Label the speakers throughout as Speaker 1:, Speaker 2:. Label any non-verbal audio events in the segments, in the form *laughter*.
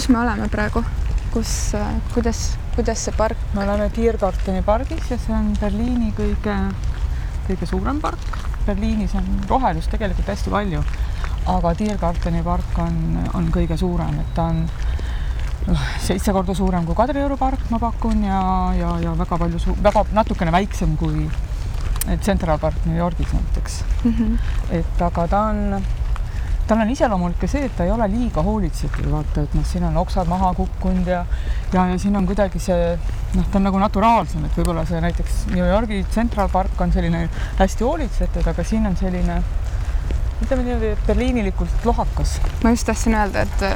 Speaker 1: kus me oleme praegu, kus, kuidas, kuidas see park?
Speaker 2: me oleme Tiergarteni pargis ja see on Berliini kõige, kõige suurem park. Berliinis on rohelust tegelikult hästi palju, aga Tiergarteni park on, on kõige suurem, et ta on noh, seitse korda suurem kui Kadrioru park, ma pakun ja, ja, ja väga palju, väga natukene väiksem kui Central Park New Yorgis näiteks mm. -hmm. et aga ta on, tal on iseloomulik ka see, et ta ei ole liiga hoolitsetud, vaata, et noh, siin on oksad maha kukkunud ja ja, ja siin on kuidagi see noh, ta on nagu naturaalsem, et võib-olla see näiteks New Yorgi Central Park on selline hästi hoolitsetud, aga siin on selline ütleme niimoodi berliinilikult lohakas.
Speaker 1: ma just tahtsin öelda, et,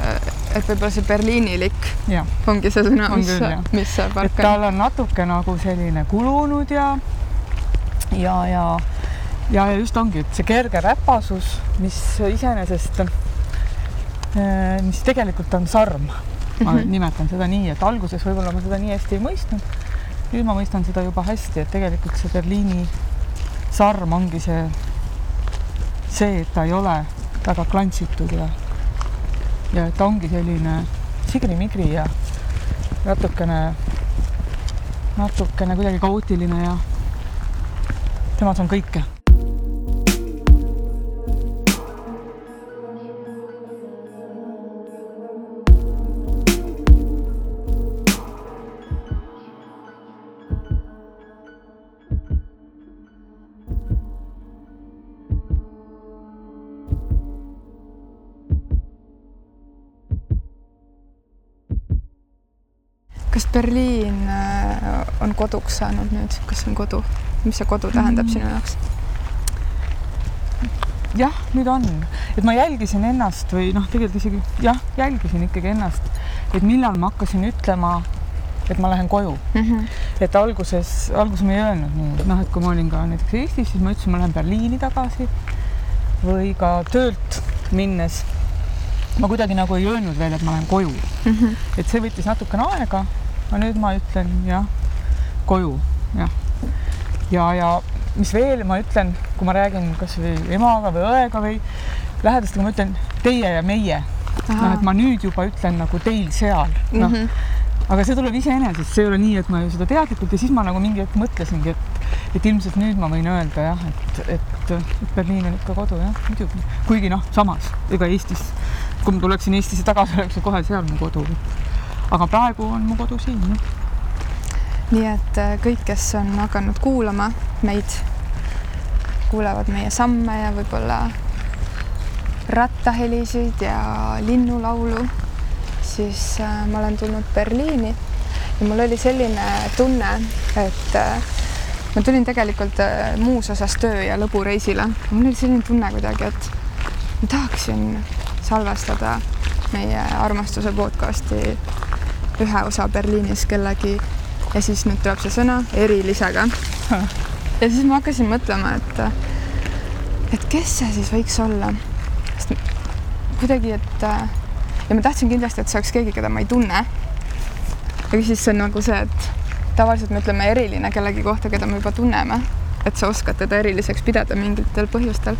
Speaker 1: et võib-olla see berliinilik ja. ongi see sõna, mis, mis see park
Speaker 2: on. tal on natuke nagu selline kulunud ja ja, ja ja, ja just ongi, et see kerge räpasus, mis iseenesest, äh, mis tegelikult on sarm, ma mm -hmm. nimetan seda nii, et alguses võib-olla ma seda nii hästi ei mõistnud. nüüd ma mõistan seda juba hästi, et tegelikult see Berliini sarm ongi see see, et ta ei ole väga klantsitud ja, ja ta ongi selline sigri-migri ja natukene, natukene kuidagi kaootiline ja temas on kõike
Speaker 1: Berliin äh, on koduks saanud nüüd, kas see on kodu, mis see kodu tähendab mm. sinu jaoks?
Speaker 2: jah, nüüd on, et ma jälgisin ennast või noh, tegelikult isegi jah, jälgisin ikkagi ennast, et millal ma hakkasin ütlema, et ma lähen koju mm. -hmm. et alguses, alguses ma ei öelnud nii, noh, et kui ma olin ka näiteks Eestis, siis ma ütlesin, ma lähen Berliini tagasi või ka töölt minnes ma kuidagi nagu ei öelnud veel, et ma lähen koju mm. -hmm. et see võttis natukene aega aga nüüd ma ütlen jah, koju, jah. ja, ja mis veel ma ütlen, kui ma räägin kasvõi emaga või õega või lähedastega, ma ütlen teie ja meie. noh, et ma nüüd juba ütlen nagu teil seal, noh mm -hmm aga see tuleb iseenesest, see ei ole nii, et ma ju seda teadlikult ja siis ma nagu mingi hetk mõtlesingi, et, et ilmselt nüüd ma võin öelda jah, et, et, et Berliin on ikka kodu jah, muidugi. kuigi noh, samas ega Eestis, kui ma tuleksin Eestisse tagasi, oleks ju kohe seal mu kodu aga praegu on mu kodu siin.
Speaker 1: nii et äh, kõik, kes on hakanud kuulama meid, kuulevad meie samme ja võib-olla rattahelisid ja linnulaulu, siis äh, ma olen tulnud Berliini ja mul oli selline tunne, et äh, ma tulin tegelikult muus osas töö ja lõbureisile. mul oli selline tunne kuidagi, et ma tahaksin salvestada meie armastuse podcasti ühe osa Berliinis kellegi ja siis nüüd tuleb see sõna erilisega. ja siis ma hakkasin mõtlema, et, et kes see siis võiks olla, sest kuidagi, et ja ma tahtsin kindlasti, et see oleks keegi, keda ma ei tunne. aga siis on nagu see, et tavaliselt me ütleme eriline kellegi kohta, keda me juba tunneme, et sa oskad teda eriliseks pidada mingitel põhjustel.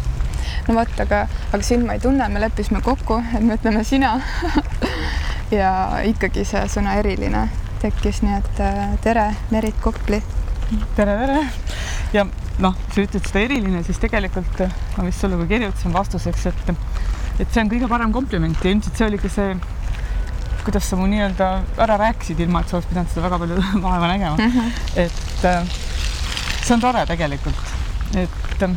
Speaker 1: no vot, aga, aga sind ma ei tunne, me leppisime kokku, et me ütleme sina *laughs* ja ikkagi see sõna eriline tekkis, nii et äh, tere, Merit Kopli.
Speaker 2: tere, tere. ja noh, sa ütled seda eriline, siis tegelikult äh, ma vist sulle ka kirjutasin vastuseks, et et see on kõige parem kompliment ja ilmselt see oli ka see, kuidas sa mu nii-öelda ära rääkisid, ilma et sa oleks pidanud seda väga palju *laughs* vaeva nägema mm. -hmm. et äh, see on tore tegelikult, et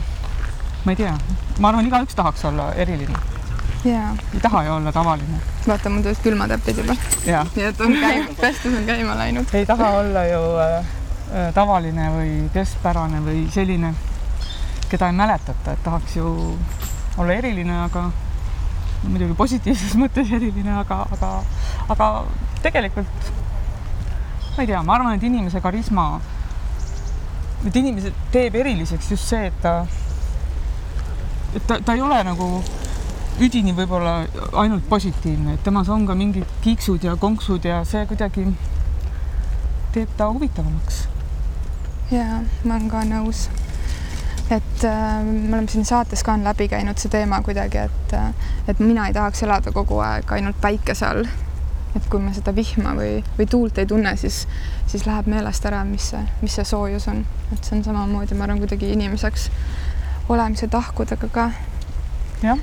Speaker 2: ma ei tea, ma arvan, igaüks tahaks olla eriline
Speaker 1: yeah..
Speaker 2: ei taha ju olla tavaline.
Speaker 1: vaata, mul tulid külmatäpid juba. nii et on käima, pestus on käima läinud.
Speaker 2: ei taha olla ju äh, äh, tavaline või keskpärane või selline, keda ei mäletata, et tahaks ju olla eriline, aga muidugi positiivses *laughs* mõttes eriline, aga, aga, aga tegelikult ma ei tea, ma arvan, et inimese karisma, et inimese teeb eriliseks just see, et ta, et ta, ta ei ole nagu üdini võib-olla ainult positiivne, et temas on ka mingid kiiksud ja konksud ja see kuidagi teeb ta huvitavamaks.
Speaker 1: ja ma olen ka nõus. et äh, me oleme siin saates ka on läbi käinud see teema kuidagi, et, äh, et mina ei tahaks elada kogu aeg ainult päikese all. et kui ma seda vihma või, või tuult ei tunne, siis, siis läheb meelest ära, mis see, mis see soojus on, et see on samamoodi, ma arvan, kuidagi inimeseks olemise tahkudega ka.
Speaker 2: jah,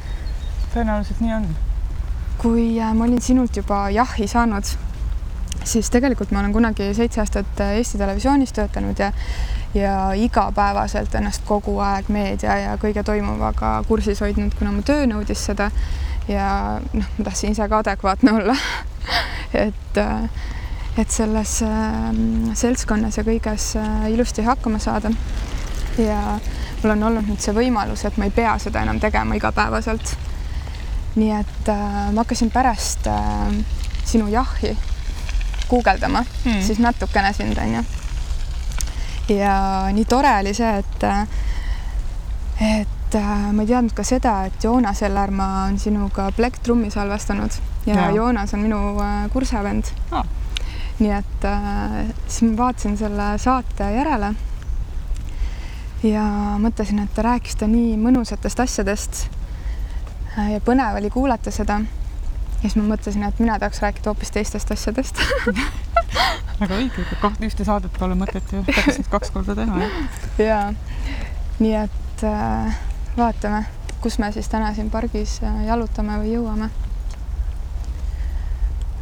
Speaker 2: tõenäoliselt nii on.
Speaker 1: kui äh, ma olin sinult juba jahhi saanud, siis tegelikult ma olen kunagi seitse aastat äh, Eesti Televisioonis töötanud ja ja igapäevaselt ennast kogu aeg meedia ja kõige toimuvaga kursis hoidnud, kuna mu töö nõudis seda. ja noh, ma tahtsin ise ka adekvaatne olla *laughs* et, äh, et selles seltskonnas ja kõiges ilusti hakkama saada. ja mul on olnud nüüd see võimalus, et ma ei pea seda enam tegema igapäevaselt. Nii et äh, ma hakkasin pärast äh, sinu jahhi guugeldama mm., siis natukene sind onju. ja nii tore oli see, et, et äh, ma ei teadnud ka seda, et Joonas Ellermaa on sinuga Black Trummi salvestanud ja, ja. Joonas on minu äh, kursavend ah.. nii et äh, siis ma vaatasin selle saate järele ja mõtlesin, et ta rääkis ta nii mõnusatest asjadest. Äh, ja põnev oli kuulata seda. ja siis ma mõtlesin, et mina tahaks rääkida hoopis teistest asjadest *laughs*
Speaker 2: väga õige, kahte ühte saadet pole mõtet ju täpselt kaks korda teha.
Speaker 1: ja nii et äh, vaatame, kus me siis täna siin pargis äh, jalutame või jõuame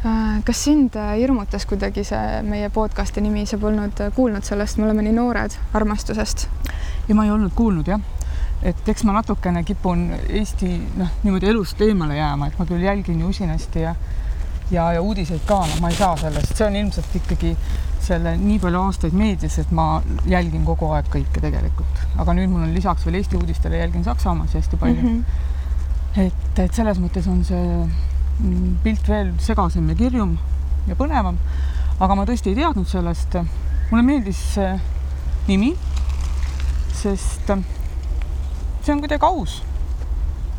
Speaker 1: äh, kas sind hirmutas kuidagi see meie podcast'i nimi, sa polnud kuulnud sellest, me oleme nii noored armastusest?
Speaker 2: ja ma ei olnud kuulnud jah, et eks ma natukene kipun Eesti noh, niimoodi elust eemale jääma, et ma küll jälgin ju usinasti ja ja, ja uudiseid ka, noh, ma ei saa sellest, see on ilmselt ikkagi selle nii palju aastaid meedias, et ma jälgin kogu aeg kõike tegelikult, aga nüüd mul on lisaks veel Eesti uudistele jälgin Saksamaas hästi palju mm. -hmm. et, et selles mõttes on see mm, pilt veel segasem ja kirjum ja põnevam. aga ma tõesti ei teadnud sellest. mulle meeldis see nimi sest see on kuidagi aus,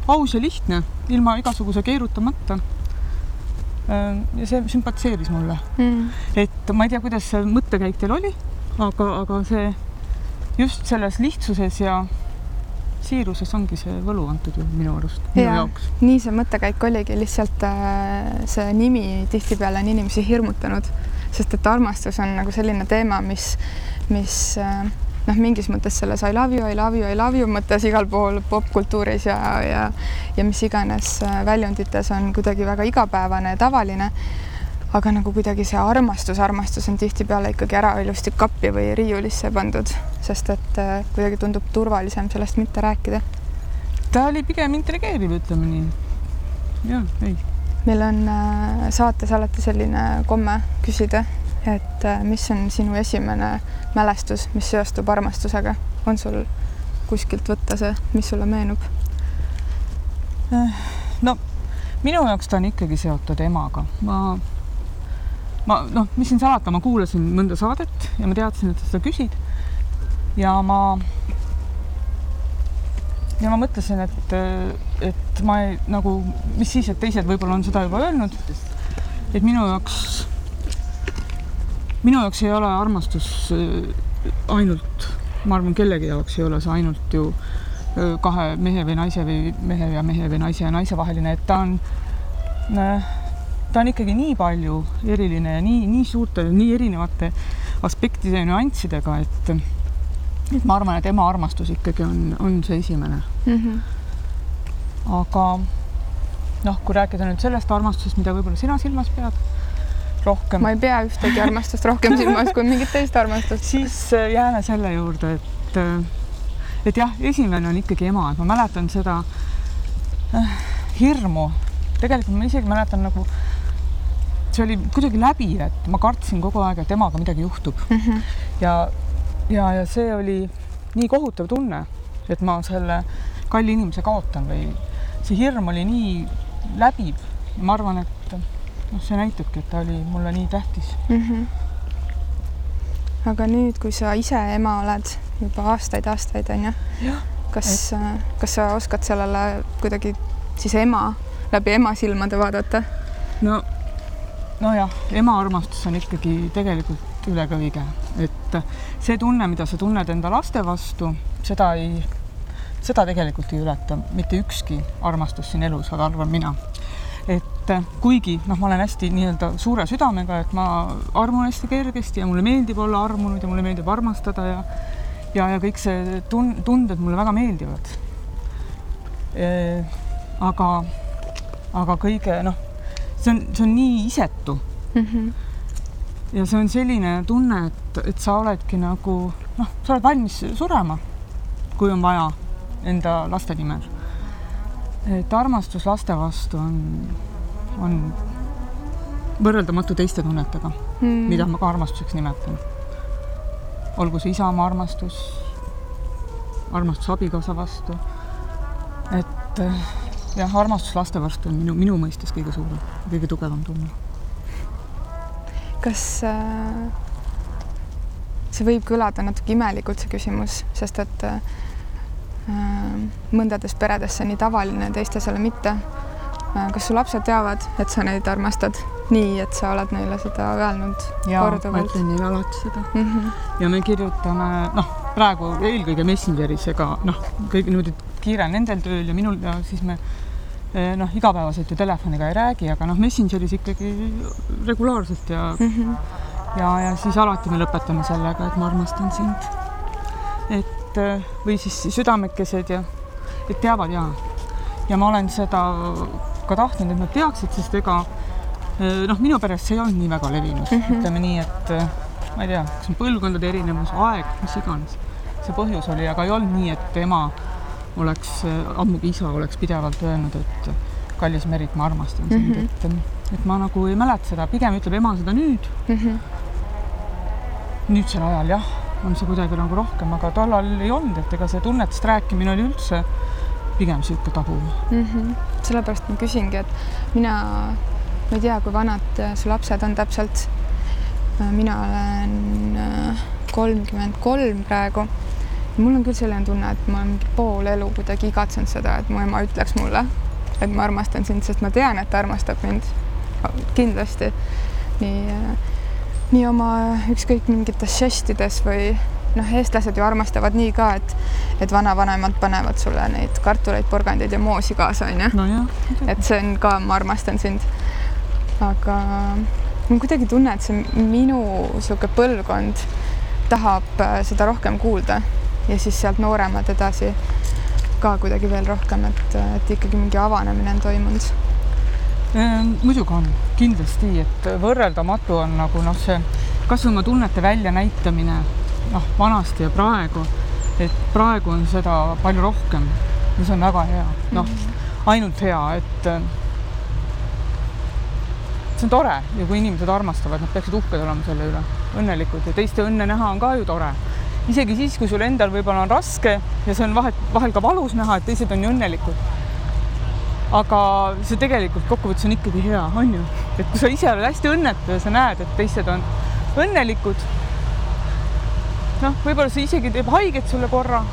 Speaker 2: aus ja lihtne, ilma igasuguse keerutamata. Äh, ja see sümpatiseeris mulle mm.. et ma ei tea, kuidas see mõttekäik teil oli, aga, aga see just selles lihtsuses ja siiruses ongi see võlu antud ju minu arust, minu ja, jaoks.
Speaker 1: nii see mõttekäik oligi, lihtsalt äh, see nimi tihtipeale on inimesi hirmutanud, sest et armastus on nagu selline teema, mis, mis äh, noh, mingis mõttes selles I love you, I love you, I love you mõttes igal pool popkultuuris ja, ja ja mis iganes äh, väljundites on kuidagi väga igapäevane ja tavaline. aga nagu kuidagi see armastus, armastus on tihtipeale ikkagi ära ilusti kappi või riiulisse pandud, sest et äh, kuidagi tundub turvalisem sellest mitte rääkida.
Speaker 2: ta oli pigem intrigeeriv, ütleme nii. jah, ei.
Speaker 1: meil on äh, saates alati selline komme küsida et äh, mis on sinu esimene mälestus, mis seostub armastusega, on sul kuskilt võtta see, mis sulle meenub?
Speaker 2: no minu jaoks ta on ikkagi seotud emaga, ma, ma noh, mis siin salata, ma kuulasin mõnda saadet ja ma teadsin, et sa seda küsid. ja ma, ja ma mõtlesin, et, et ma ei nagu, mis siis, et teised võib-olla on seda juba öelnud. et minu jaoks minu jaoks ei ole armastus äh, ainult, ma arvan, kellegi jaoks ei ole see ainult ju äh, kahe mehe või naise või mehe ja mehe või naise ja naise vaheline, et ta on, äh, ta on ikkagi nii palju eriline ja nii, nii suurte, nii erinevate aspektide ja nüanssidega, et, et ma arvan, et ema armastus ikkagi on, on see esimene mm. -hmm. aga noh, kui rääkida nüüd sellest armastusest, mida võib-olla sina silmas pead rohkem.
Speaker 1: ma ei pea ühtegi armastust rohkem *laughs* silmas kui mingit teist armastust.
Speaker 2: siis äh, jääme selle juurde, et, äh, et jah, esimene on ikkagi ema, et ma mäletan seda äh, hirmu. tegelikult ma isegi mäletan nagu, see oli kuidagi läbi, et ma kartsin kogu aeg, et emaga midagi juhtub mm. -hmm. ja, ja, ja see oli nii kohutav tunne, et ma selle kalli inimese kaotan või see hirm oli nii läbiv. ma arvan, et noh, see näitabki, et ta oli mulle nii tähtis mm. -hmm.
Speaker 1: aga nüüd, kui sa ise ema oled juba aastaid-aastaid onju, kas et..., kas sa oskad sellele kuidagi siis ema läbi ema silmade vaadata?
Speaker 2: no, nojah, ema armastus on ikkagi tegelikult üle kõige, et see tunne, mida sa tunned enda laste vastu, seda ei, seda tegelikult ei ületa mitte ükski armastus siin elus, arvan mina. Et et kuigi noh, ma olen hästi nii-öelda suure südamega, et ma armun hästi kergesti ja mulle meeldib olla armunud ja mulle meeldib armastada ja ja, ja kõik see tun-, tunded mulle väga meeldivad e,. aga, aga kõige noh, see on, see on nii isetu mm. -hmm. ja see on selline tunne, et, et sa oledki nagu noh, sa oled valmis surema, kui on vaja enda laste nimel. Et armastus laste vastu on, on võrreldamatu teiste tunnetega mm., mida ma ka armastuseks nimetan olgu see isamaa armastus, armastus abikaasa vastu. et eh, jah, armastus laste vastu on minu, minu mõistes kõige suurem, kõige tugevam tunne.
Speaker 1: kas äh, see võib kõlada natuke imelikult, see küsimus, sest et äh, mõndades peredes see on nii tavaline, teistes jälle mitte äh,. kas su lapsed teavad, et sa neid armastad? nii, et sa oled neile seda öelnud
Speaker 2: ja, korduvalt? ma ütlen neile alati seda mm. -hmm. ja me kirjutame, noh, praegu eelkõige Messengeris, ega noh, kõik niimoodi kiire nendel tööl ja minul ja siis me eh, noh, igapäevaselt ju telefoniga ei räägi, aga noh, Messengeris ikkagi regulaarselt ja mm -hmm. ja, ja siis alati me lõpetame sellega, et ma armastan sind. et eh, või siis südamekesed ja et teavad ja, ja ma olen seda ka tahtnud, et nad teaksid, sest ega Äh, noh, minu peres see ei olnud nii väga levinud mm, -hmm. ütleme nii, et äh, ma ei tea, kas on põlvkondade erinevus, aeg, mis iganes see põhjus oli, aga ei olnud nii, et ema oleks, äh, ammugi isa oleks pidevalt öelnud, et kallis Merit, ma armastan sind mm, -hmm. et, et ma nagu ei mäleta seda, pigem ütleb ema seda nüüd mm. -hmm. nüüdsel ajal jah, on see kuidagi nagu rohkem, aga tollal ei olnud, et ega see tunnetest rääkimine oli üldse pigem niisugune tabu mm.
Speaker 1: -hmm. sellepärast ma küsingi, et mina ma ei tea, kui vanad äh, su lapsed on täpselt. Äh, mina olen äh, kolmkümmend kolm praegu. mul on küll selline tunne, et ma olen pool elu kuidagi igatsenud seda, et mu ema ütleks mulle, et ma armastan sind, sest ma tean, et ta armastab mind kindlasti. nii, nii oma ükskõik mingites žestides või noh, eestlased ju armastavad nii ka, et, et vanavanemad panevad sulle neid kartuleid, porgandeid ja moosi kaasa, onju
Speaker 2: no.
Speaker 1: et see on ka, ma armastan sind aga mul kuidagi tunne, et see minu niisugune põlvkond tahab äh, seda rohkem kuulda ja siis sealt nooremad edasi ka kuidagi veel rohkem, et, et ikkagi mingi avanemine on toimunud
Speaker 2: ehm,. muidugi on, kindlasti, et võrreldamatu on nagu noh, see kasvõi oma tunnete väljanäitamine noh, vanasti ja praegu, et praegu on seda palju rohkem ja see on väga hea, noh -hmm. ainult hea, et see on tore ja kui inimesed armastavad, nad peaksid uhked olema selle üle, õnnelikud ja teiste õnne näha on ka ju tore. isegi siis, kui sul endal võib-olla on raske ja see on vahet, vahel ka valus näha, et teised on ju õnnelikud. aga see tegelikult kokkuvõttes on ikkagi hea, on ju, et kui sa ise oled hästi õnnetu ja sa näed, et teised on õnnelikud. noh, võib-olla see isegi teeb haiget sulle korra.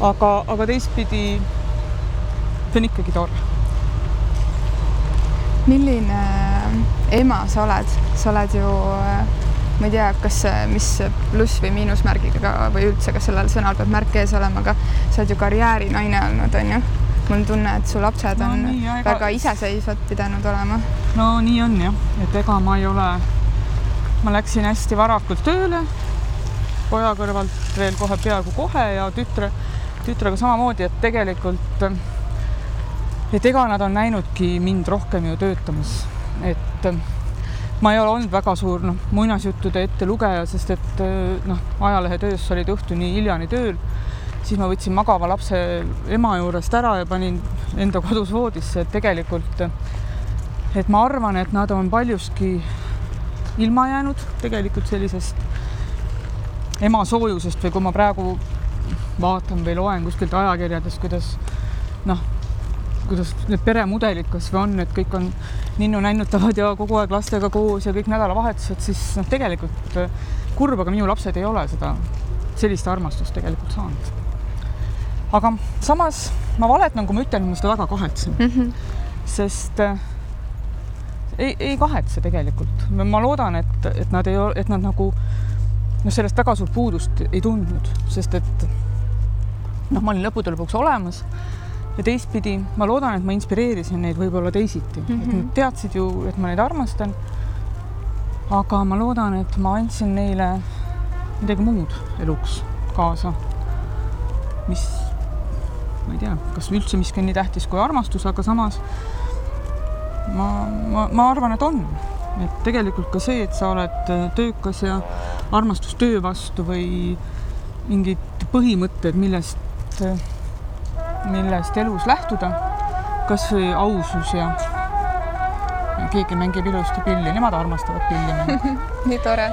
Speaker 2: aga, aga teistpidi see on ikkagi tore
Speaker 1: milline ema sa oled, sa oled ju, ma ei tea, kas, mis pluss või miinusmärgiga või üldse, kas sellel sõnal peab märk ees olema, aga sa oled ju karjäärinaine olnud, on ju? Mul on tunne, et su lapsed on no, nii, ega... väga iseseisvad pidanud olema.
Speaker 2: no nii on jah, et ega ma ei ole, ma läksin hästi varakult tööle, poja kõrvalt veel kohe peaaegu kohe ja tütre, tütrega samamoodi, et tegelikult et ega nad on näinudki mind rohkem ju töötamas, et ma ei ole olnud väga suur noh, muinasjuttude ettelugeja, sest et noh, ajalehetöös olid õhtuni hiljani tööl, siis ma võtsin magava lapse ema juurest ära ja panin enda kodus voodisse, et tegelikult et ma arvan, et nad on paljuski ilma jäänud tegelikult sellisest ema soojusest või kui ma praegu vaatan või loen kuskilt ajakirjadest, kuidas noh, kuidas need peremudelid kasvõi on, et kõik on ninnu-nännutavad ja kogu aeg lastega koos ja kõik nädalavahetused, siis noh, tegelikult kurb, aga minu lapsed ei ole seda, sellist armastust tegelikult saanud. Aga samas ma valetan, kui ma ütlen, et ma seda väga kahetsen mm. -hmm. sest äh, ei, ei kahetse tegelikult. ma loodan, et, et nad ei, et nad nagu noh, sellest väga suurt puudust ei tundnud, sest et noh, ma olin lõppude lõpuks olemas ja teistpidi ma loodan, et ma inspireerisin neid võib-olla teisiti mm, -hmm. et nad teadsid ju, et ma neid armastan. aga ma loodan, et ma andsin neile midagi muud eluks kaasa, mis ma ei tea, kas üldse miski on nii tähtis kui armastus, aga samas ma, ma, ma arvan, et on, et tegelikult ka see, et sa oled töökas ja armastus töö vastu või mingid põhimõtted, millest, millest elus lähtuda, kasvõi ausus ja keegi mängib ilusti pilli, nemad armastavad pilli mängida *laughs*
Speaker 1: nii tore.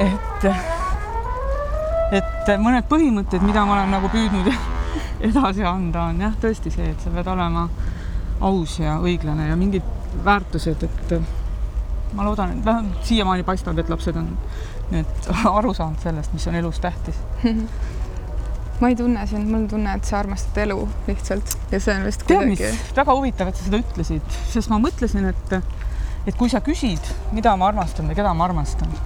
Speaker 2: et, et mõned põhimõtted, mida ma olen nagu püüdnud *laughs* edasi anda, on jah, tõesti see, et sa pead olema aus ja õiglane ja mingid väärtused, et ma loodan, et vähemalt siiamaani paistab, et lapsed on nüüd *laughs* aru saanud sellest, mis on elus tähtis *laughs*
Speaker 1: ma ei tunne sind, mul on tunne, et sa armastad elu lihtsalt ja see on vist
Speaker 2: kuidagi. väga huvitav, et sa seda ütlesid, sest ma mõtlesin, et, et kui sa küsid, mida ma armastan või keda ma armastan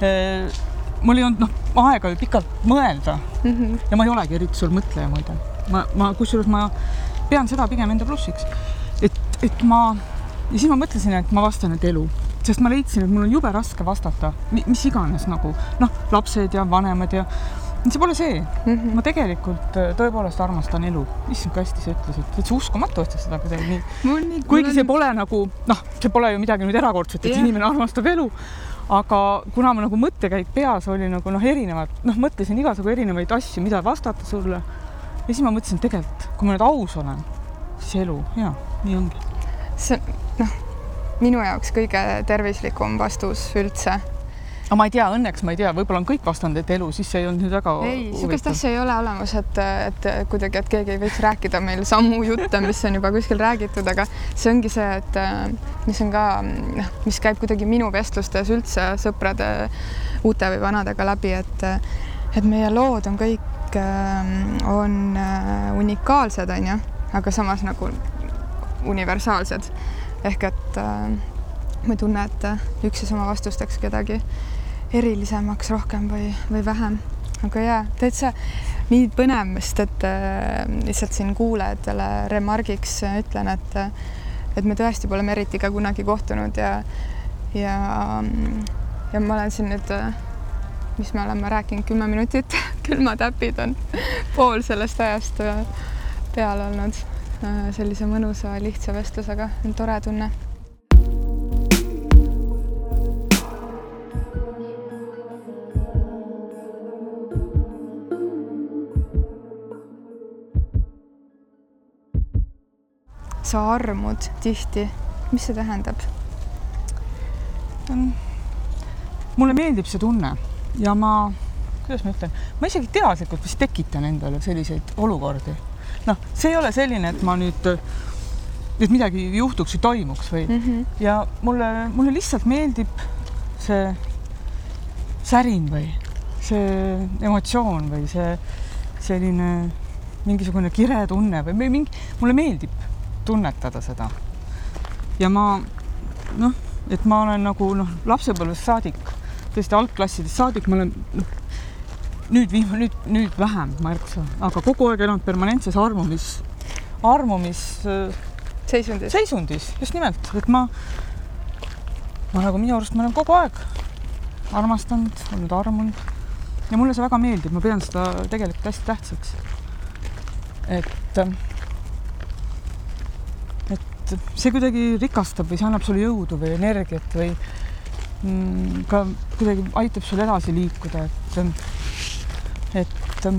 Speaker 2: eh,. Mul ei olnud noh aega pikalt mõelda mm -hmm. ja ma ei olegi eriti suur mõtleja muide. ma, ma kusjuures ma pean seda pigem enda plussiks, et, et ma ja siis ma mõtlesin, et ma vastan, et elu sest ma leidsin, et mul on jube raske vastata, mis iganes nagu noh, lapsed ja vanemad ja see pole see mm. -hmm. ma tegelikult äh, tõepoolest armastan elu. issand, kui hästi sa ütlesid, täitsa uskumatu, sa seda kuidagi nii, nii. kuigi see pole nagu noh, see pole ju midagi nüüd erakordset, et yeah. inimene armastab elu. Aga kuna mu nagu mõttekäik peas oli nagu noh, erinevad, noh, mõtlesin igasugu erinevaid asju, mida vastata sulle. ja siis ma mõtlesin, tegelikult, kui ma nüüd aus olen, siis elu, jaa, nii ongi.
Speaker 1: see noh, minu jaoks kõige tervislikum vastus üldse
Speaker 2: aga ma ei tea, õnneks ma ei tea, võib-olla on kõik vastanud, et elu, siis see ei olnud nüüd väga
Speaker 1: ei, niisugust asja ei ole olemas, et, et kuidagi, et keegi ei võiks rääkida meil samu jutte, mis on juba kuskil räägitud, aga see ongi see, et mis on ka noh, mis käib kuidagi minu vestlustes üldse sõprade uute või vanadega läbi, et et meie lood on kõik, on unikaalsed, on ju, aga samas nagu universaalsed. Ehk et ma ei tunne, et üks ja sama vastus teeks kedagi erilisemaks rohkem või, või vähem. aga jaa, täitsa nii põnev, sest et äh, lihtsalt siin kuulajatele remargiks ütlen, et et me tõesti pole Meritiga kunagi kohtunud ja ja ja ma olen siin nüüd mis me oleme rääkinud, kümme minutit *laughs* külmatäpid on *laughs* pool sellest ajast peal olnud sellise mõnusa lihtsa vestlusega, tore tunne sa armud tihti, mis see tähendab?
Speaker 2: mulle meeldib see tunne ja ma, kuidas ma ütlen, ma isegi teadlikult vist tekitan endale selliseid olukordi. noh, see ei ole selline, et ma nüüd, et midagi juhtuks või toimuks või mm, -hmm. ja mulle, mulle lihtsalt meeldib see särin või see emotsioon või see selline mingisugune kire tunne või mingi, mulle meeldib tunnetada seda. ja ma noh, et ma olen nagu noh, lapsepõlvest saadik, tõesti algklassidest saadik, ma olen noh, nüüd viim-, nüüd, nüüd vähem märksa, aga kogu aeg elanud permanentses armumis, armumis
Speaker 1: seisundis,
Speaker 2: seisundis, just nimelt, et ma, ma nagu minu arust ma olen kogu aeg armastanud, olnud armunud ja mulle see väga meeldib, ma pean seda tegelikult hästi tähtsaks. et et see kuidagi rikastab või see annab sulle jõudu või energiat või mm, ka kuidagi aitab sul edasi liikuda, et, et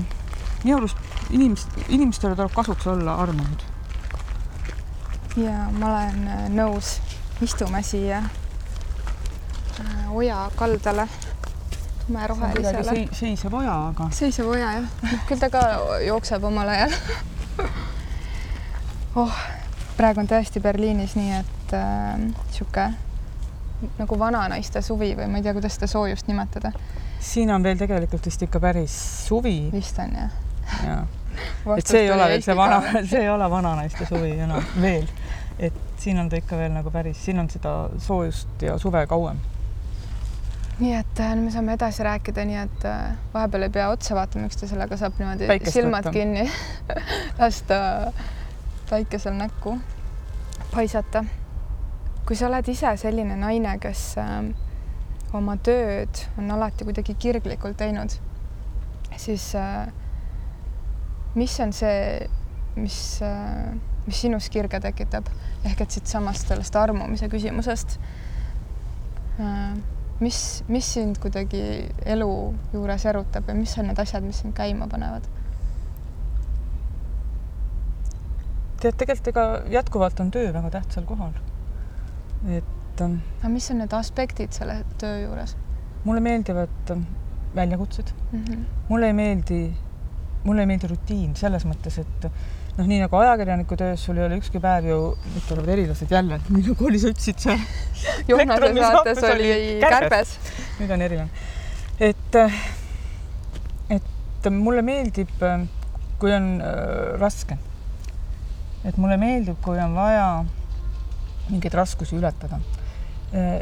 Speaker 2: minu arust inimest, inimestele tuleb kasuks olla armunud.
Speaker 1: ja ma olen äh, nõus, istume siia äh, oja kaldale tumerohelisele.
Speaker 2: seisev oja, aga.
Speaker 1: seisev oja jah, küll ta ka jookseb omal ajal *laughs* oh praegu on tõesti Berliinis nii, et niisugune äh, nagu vananaiste suvi või ma ei tea, kuidas seda soojust nimetada.
Speaker 2: siin on veel tegelikult vist ikka päris suvi.
Speaker 1: vist on jah?
Speaker 2: jaa. *laughs* et see ei ole veel see vana, see ei ole vananaiste suvi enam veel. et siin on ta ikka veel nagu päris, siin on seda soojust ja suve kauem.
Speaker 1: nii et äh, me saame edasi rääkida, nii et äh, vahepeal ei pea otsa vaatama üksteisele, aga saab niimoodi Päikest silmad võtta. kinni *laughs* lasta päikesel näkku paisata. kui sa oled ise selline naine, kes äh, oma tööd on alati kuidagi kirglikult teinud, siis äh, mis on see, mis äh,, mis sinus kirge tekitab, ehk et siitsamast sellest armumise küsimusest äh, mis, mis sind kuidagi elu juures erutab ja mis on need asjad, mis sind käima panevad?
Speaker 2: Tead, tegelikult ega jätkuvalt on töö väga tähtsal kohal. et. Ähm,
Speaker 1: aga mis on need aspektid selle töö juures?
Speaker 2: mulle meeldivad ähm, väljakutsed mm. -hmm. mulle ei meeldi, mulle ei meeldi rutiin selles mõttes, et noh, nii nagu ajakirjaniku töös sul ei ole ükski päev ju, nüüd tulevad erilased jälle, nii nagu oli, sa ütlesid seal.
Speaker 1: Johnase saates oli kärbes.
Speaker 2: nüüd on erilane. et, et mulle meeldib, kui on äh, raske. Et mulle meeldib, kui on vaja mingeid raskusi ületada.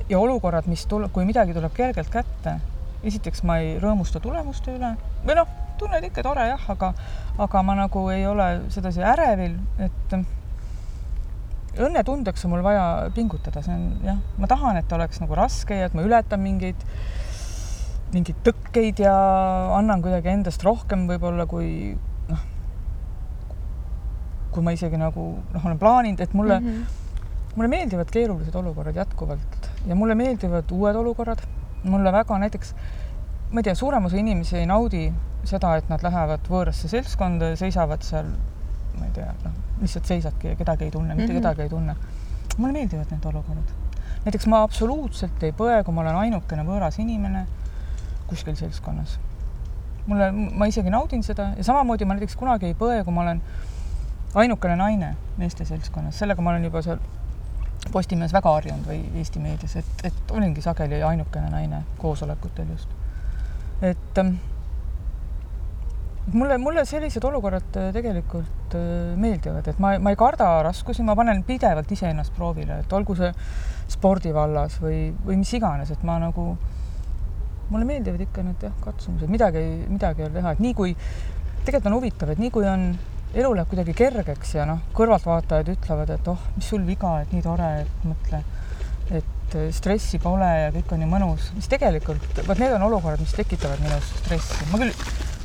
Speaker 2: ja olukorrad, mis tuleb, kui midagi tuleb kergelt kätte, esiteks ma ei rõõmusta tulemuste üle või noh tunned ikka tore jah, aga, aga ma nagu ei ole sedasi ärevil, et õnnetundeks on mul vaja pingutada, see on jah, ma tahan, et oleks nagu raske ja et ma ületan mingeid, mingeid tõkkeid ja annan kuidagi endast rohkem võib-olla kui kui ma isegi nagu noh, olen plaaninud, et mulle mm, -hmm. mulle meeldivad keerulised olukorrad jätkuvalt ja mulle meeldivad uued olukorrad. mulle väga näiteks, ma ei tea, suurem osa inimesi ei naudi seda, et nad lähevad võõrasse seltskonda ja seisavad seal, ma ei tea, noh, lihtsalt seisadki ja kedagi ei tunne, mitte mm -hmm. kedagi ei tunne. mulle meeldivad need olukorrad. näiteks ma absoluutselt ei põe, kui ma olen ainukene võõras inimene kuskil seltskonnas. mulle, ma isegi naudin seda ja samamoodi ma näiteks kunagi ei põe, kui ma olen ainukene naine meeste seltskonnas, sellega ma olen juba seal Postimehes väga harjunud või Eesti meedias, et, et olingi sageli ainukene naine koosolekutel just. et ähm, mulle, mulle sellised olukorrad äh, tegelikult äh, meeldivad, et ma, ma ei karda raskusi, ma panen pidevalt iseennast proovile, et olgu see spordi vallas või, või mis iganes, et ma nagu, mulle meeldivad ikka need jah, katsumused, midagi, midagi ei ole teha, et nii kui, tegelikult on huvitav, et nii kui on, elu läheb kuidagi kergeks ja noh, kõrvaltvaatajad ütlevad, et oh, mis sul viga, et nii tore, et mõtle, et äh, stressi pole ja kõik on nii mõnus, mis tegelikult, vot need on olukorrad, mis tekitavad minus stressi. ma küll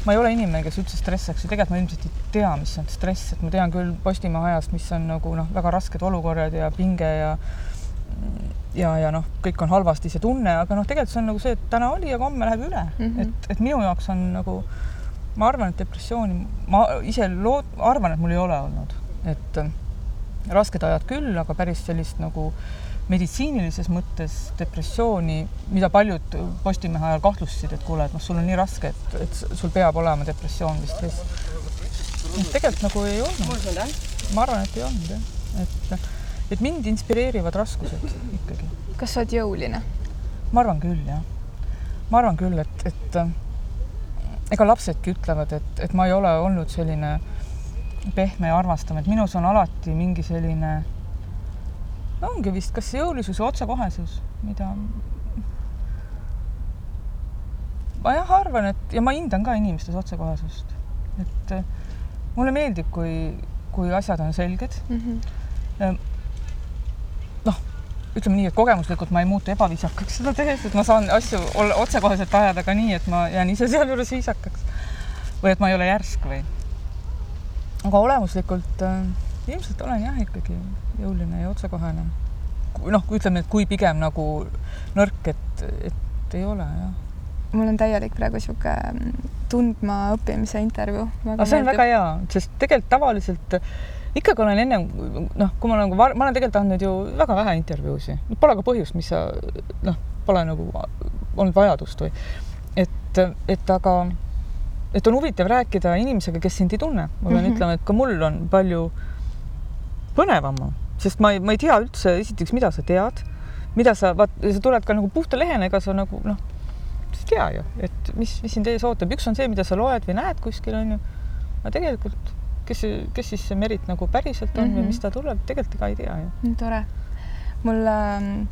Speaker 2: ma ei ole inimene, kes üldse stressaks ja tegelikult ma ilmselt ei tea, mis on stress, et ma tean küll Postimehe ajast, mis on nagu noh, väga rasked olukorrad ja pinge ja ja, ja noh, kõik on halvasti, see tunne, aga noh, tegelikult see on nagu see, et täna oli, aga homme läheb üle mm, -hmm. et, et minu jaoks on nagu, ma arvan, et depressiooni, ma ise lood-, arvan, et mul ei ole olnud, et rasked ajad küll, aga päris sellist nagu äh, meditsiinilises mõttes depressiooni, mida paljud Postimehe ajal kahtlustasid, et kuule, et noh, sul on nii raske, et, et sul peab olema depressioon või stress. tegelikult nagu ei olnud. ma arvan, et ei olnud jah, et, et mind inspireerivad raskused ikkagi.
Speaker 1: kas sa oled jõuline?
Speaker 2: ma arvan küll, jah. ma arvan küll, et, et ega lapsedki ütlevad, et, et ma ei ole olnud selline pehme ja armastav, et minus on alati mingi selline ongi vist kas jõulisus või otsekohesus, mida ma jah arvan, et ja ma hindan ka inimestes otsekohesust, et mulle meeldib, kui, kui asjad on selged mm. -hmm. Ütleme nii, et kogemuslikult ma ei muutu ebaviisakaks seda tehes, et ma saan asju olla otsekoheselt ajada ka nii, et ma jään ise *laughs* sealjuures viisakaks või et ma ei ole järsk või. aga olemuslikult äh, ilmselt olen jah ikkagi jõuline ja otsekohene. noh, ütleme, et kui pigem nagu nõrk, et, et ei ole jah.
Speaker 1: mul on täielik praegu sihuke mm, tundma õppimise intervjuu.
Speaker 2: aga see on väga hea, sest tegelikult tavaliselt ikkagi olen ennem noh, kui ma nagu, ma olen tegelikult andnud ju väga vähe intervjuusid, pole ka põhjust, mis sa noh, pole nagu olnud vajadust või. Et, et aga et on huvitav rääkida inimesega, kes sind ei tunne, ma pean mm -hmm. ütlema, et ka mul on palju põnevam, sest ma ei, ma ei tea üldse esiteks, mida sa tead, mida sa, vaat sa tuled ka nagu puhta lehena, ega sa nagu noh, sa ei tea ju, et mis, mis sind ees ootab, üks on see, mida sa loed või näed kuskil onju, aga tegelikult kes, kes siis see Merit nagu päriselt on mm -hmm. või mis ta tuleb, tegelikult ega ei tea ju.
Speaker 1: tore. mul äh,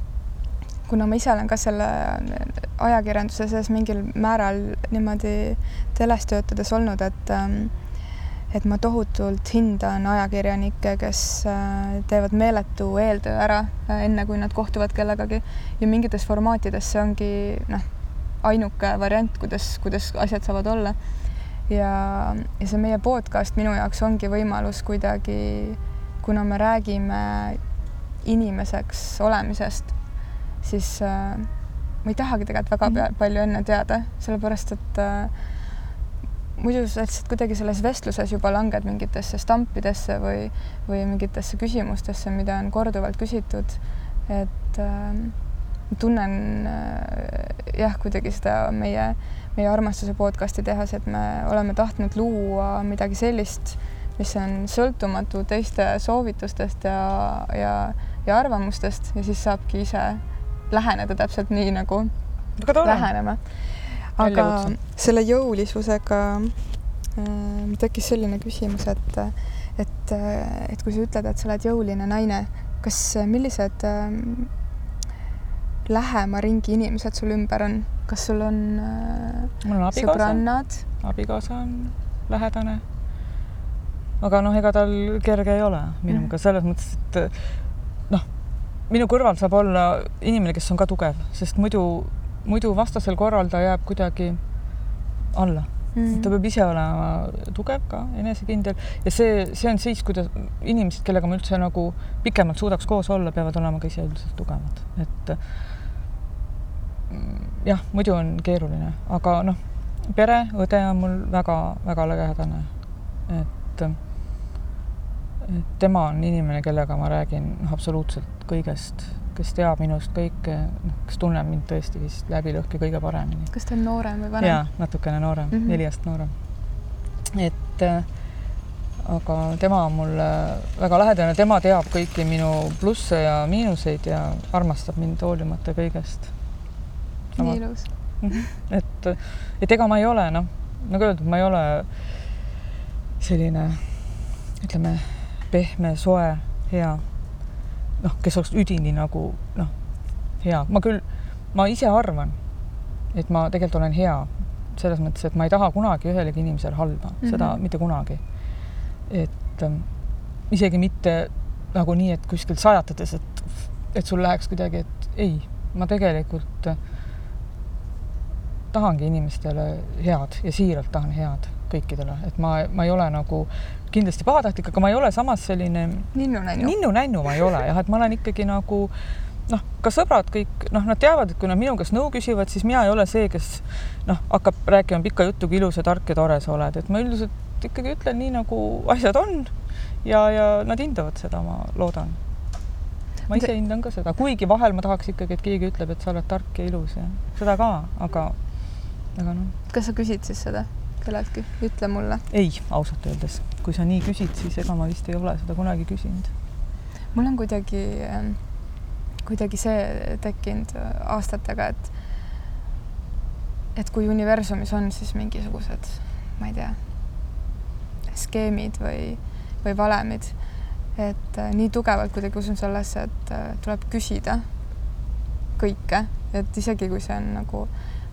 Speaker 1: kuna ma ise olen ka selle ajakirjanduse sees mingil määral niimoodi teles töötades olnud, et ähm, et ma tohutult hindan ajakirjanikke, kes äh, teevad meeletu eeltöö ära äh, enne, kui nad kohtuvad kellegagi ja mingites formaatides see ongi noh, ainuke variant, kuidas, kuidas asjad saavad olla. Ja, ja see meie podcast minu jaoks ongi võimalus kuidagi, kuna me räägime inimeseks olemisest, siis äh, ma ei tahagi tegelikult väga mm -hmm. palju enne teada, sellepärast et äh, muidu sa lihtsalt kuidagi selles vestluses juba langed mingitesse stampidesse või, või mingitesse küsimustesse, mida on korduvalt küsitud. et äh, tunnen äh, jah, kuidagi seda meie, meie armastuse podcast'i tehas, et me oleme tahtnud luua midagi sellist, mis on sõltumatu teiste soovitustest ja, ja, ja arvamustest ja siis saabki ise läheneda täpselt nii, nagu läheneme. aga selle jõulisusega äh, tekkis selline küsimus, et, et, et kui sa ütled, et sa oled jõuline naine, kas, millised äh, lähema ringi inimesed sul ümber on, kas sul on, äh,
Speaker 2: mul on abikaasa,
Speaker 1: sõbrannad?
Speaker 2: abikaasa on lähedane. aga noh, ega tal kerge ei ole minuga mm. selles mõttes, et minu kõrval saab olla inimene, kes on ka tugev, sest muidu, muidu vastasel korral ta jääb kuidagi alla mm. ta peab ise olema tugev ka, enesekindel ja see, see on siis, kuidas inimesed, kellega ma üldse nagu pikemalt suudaks koos olla, peavad olema ka ise üldiselt tugevad, et mm, jah, muidu on keeruline, aga noh, pere, õde on mul väga-väga lähedane, et et tema on inimene, kellega ma räägin absoluutselt kõigest, kes teab minust kõike, noh, kes tunneb mind tõesti vist läbi lõhki kõige paremini.
Speaker 1: kas ta on noorem või vanem?
Speaker 2: jaa, natukene noorem mm, -hmm. neli aastat noorem. et äh, aga tema on mulle väga lähedane, tema teab kõiki minu plusse ja miinuseid ja armastab mind hoolimata kõigest.
Speaker 1: Nii ilus. *laughs*
Speaker 2: Et, et ega ma ei ole noh, nagu öeldud, ma ei ole selline ütleme pehme, soe, hea. noh, kes oleks üdini nagu noh, hea, ma küll, ma ise arvan, et ma tegelikult olen hea selles mõttes, et ma ei taha kunagi ühelegi inimesele halba mm, -hmm. seda mitte kunagi. et ähm, isegi mitte nagu nii, et kuskilt sajatades, et, et sul läheks kuidagi, et ei, ma tegelikult äh, tahangi inimestele head ja siiralt tahan head kõikidele, et ma, ma ei ole nagu kindlasti pahatahtlik, aga ma ei ole samas selline
Speaker 1: ninnu-nännu,
Speaker 2: ninnu-nännu ma ei ole jah, et ma olen ikkagi nagu noh, ka sõbrad kõik noh, nad teavad, et kui nad minu käest nõu küsivad, siis mina ei ole see, kes noh, hakkab rääkima pikka juttu, kui ilus ja tark ja tore sa oled, et ma üldiselt ikkagi ütlen nii, nagu asjad on ja, ja nad hindavad seda, ma loodan. ma ise hindan ka seda, kuigi vahel ma tahaks ikkagi, et keegi ütleb, et sa oled tark ja ilus ja seda ka, aga, aga noh.
Speaker 1: kas sa küsid siis seda? kelleltki, ütle mulle.
Speaker 2: ei, ausalt öeldes, kui sa nii küsid, siis ega ma vist ei ole seda kunagi küsinud.
Speaker 1: mul on kuidagi, ähm, kuidagi see tekkinud äh, aastatega, et et kui universumis on siis mingisugused, ma ei tea, skeemid või, või valemid, et äh, nii tugevalt kuidagi usun sellesse, et äh, tuleb küsida kõike, et isegi kui see on nagu,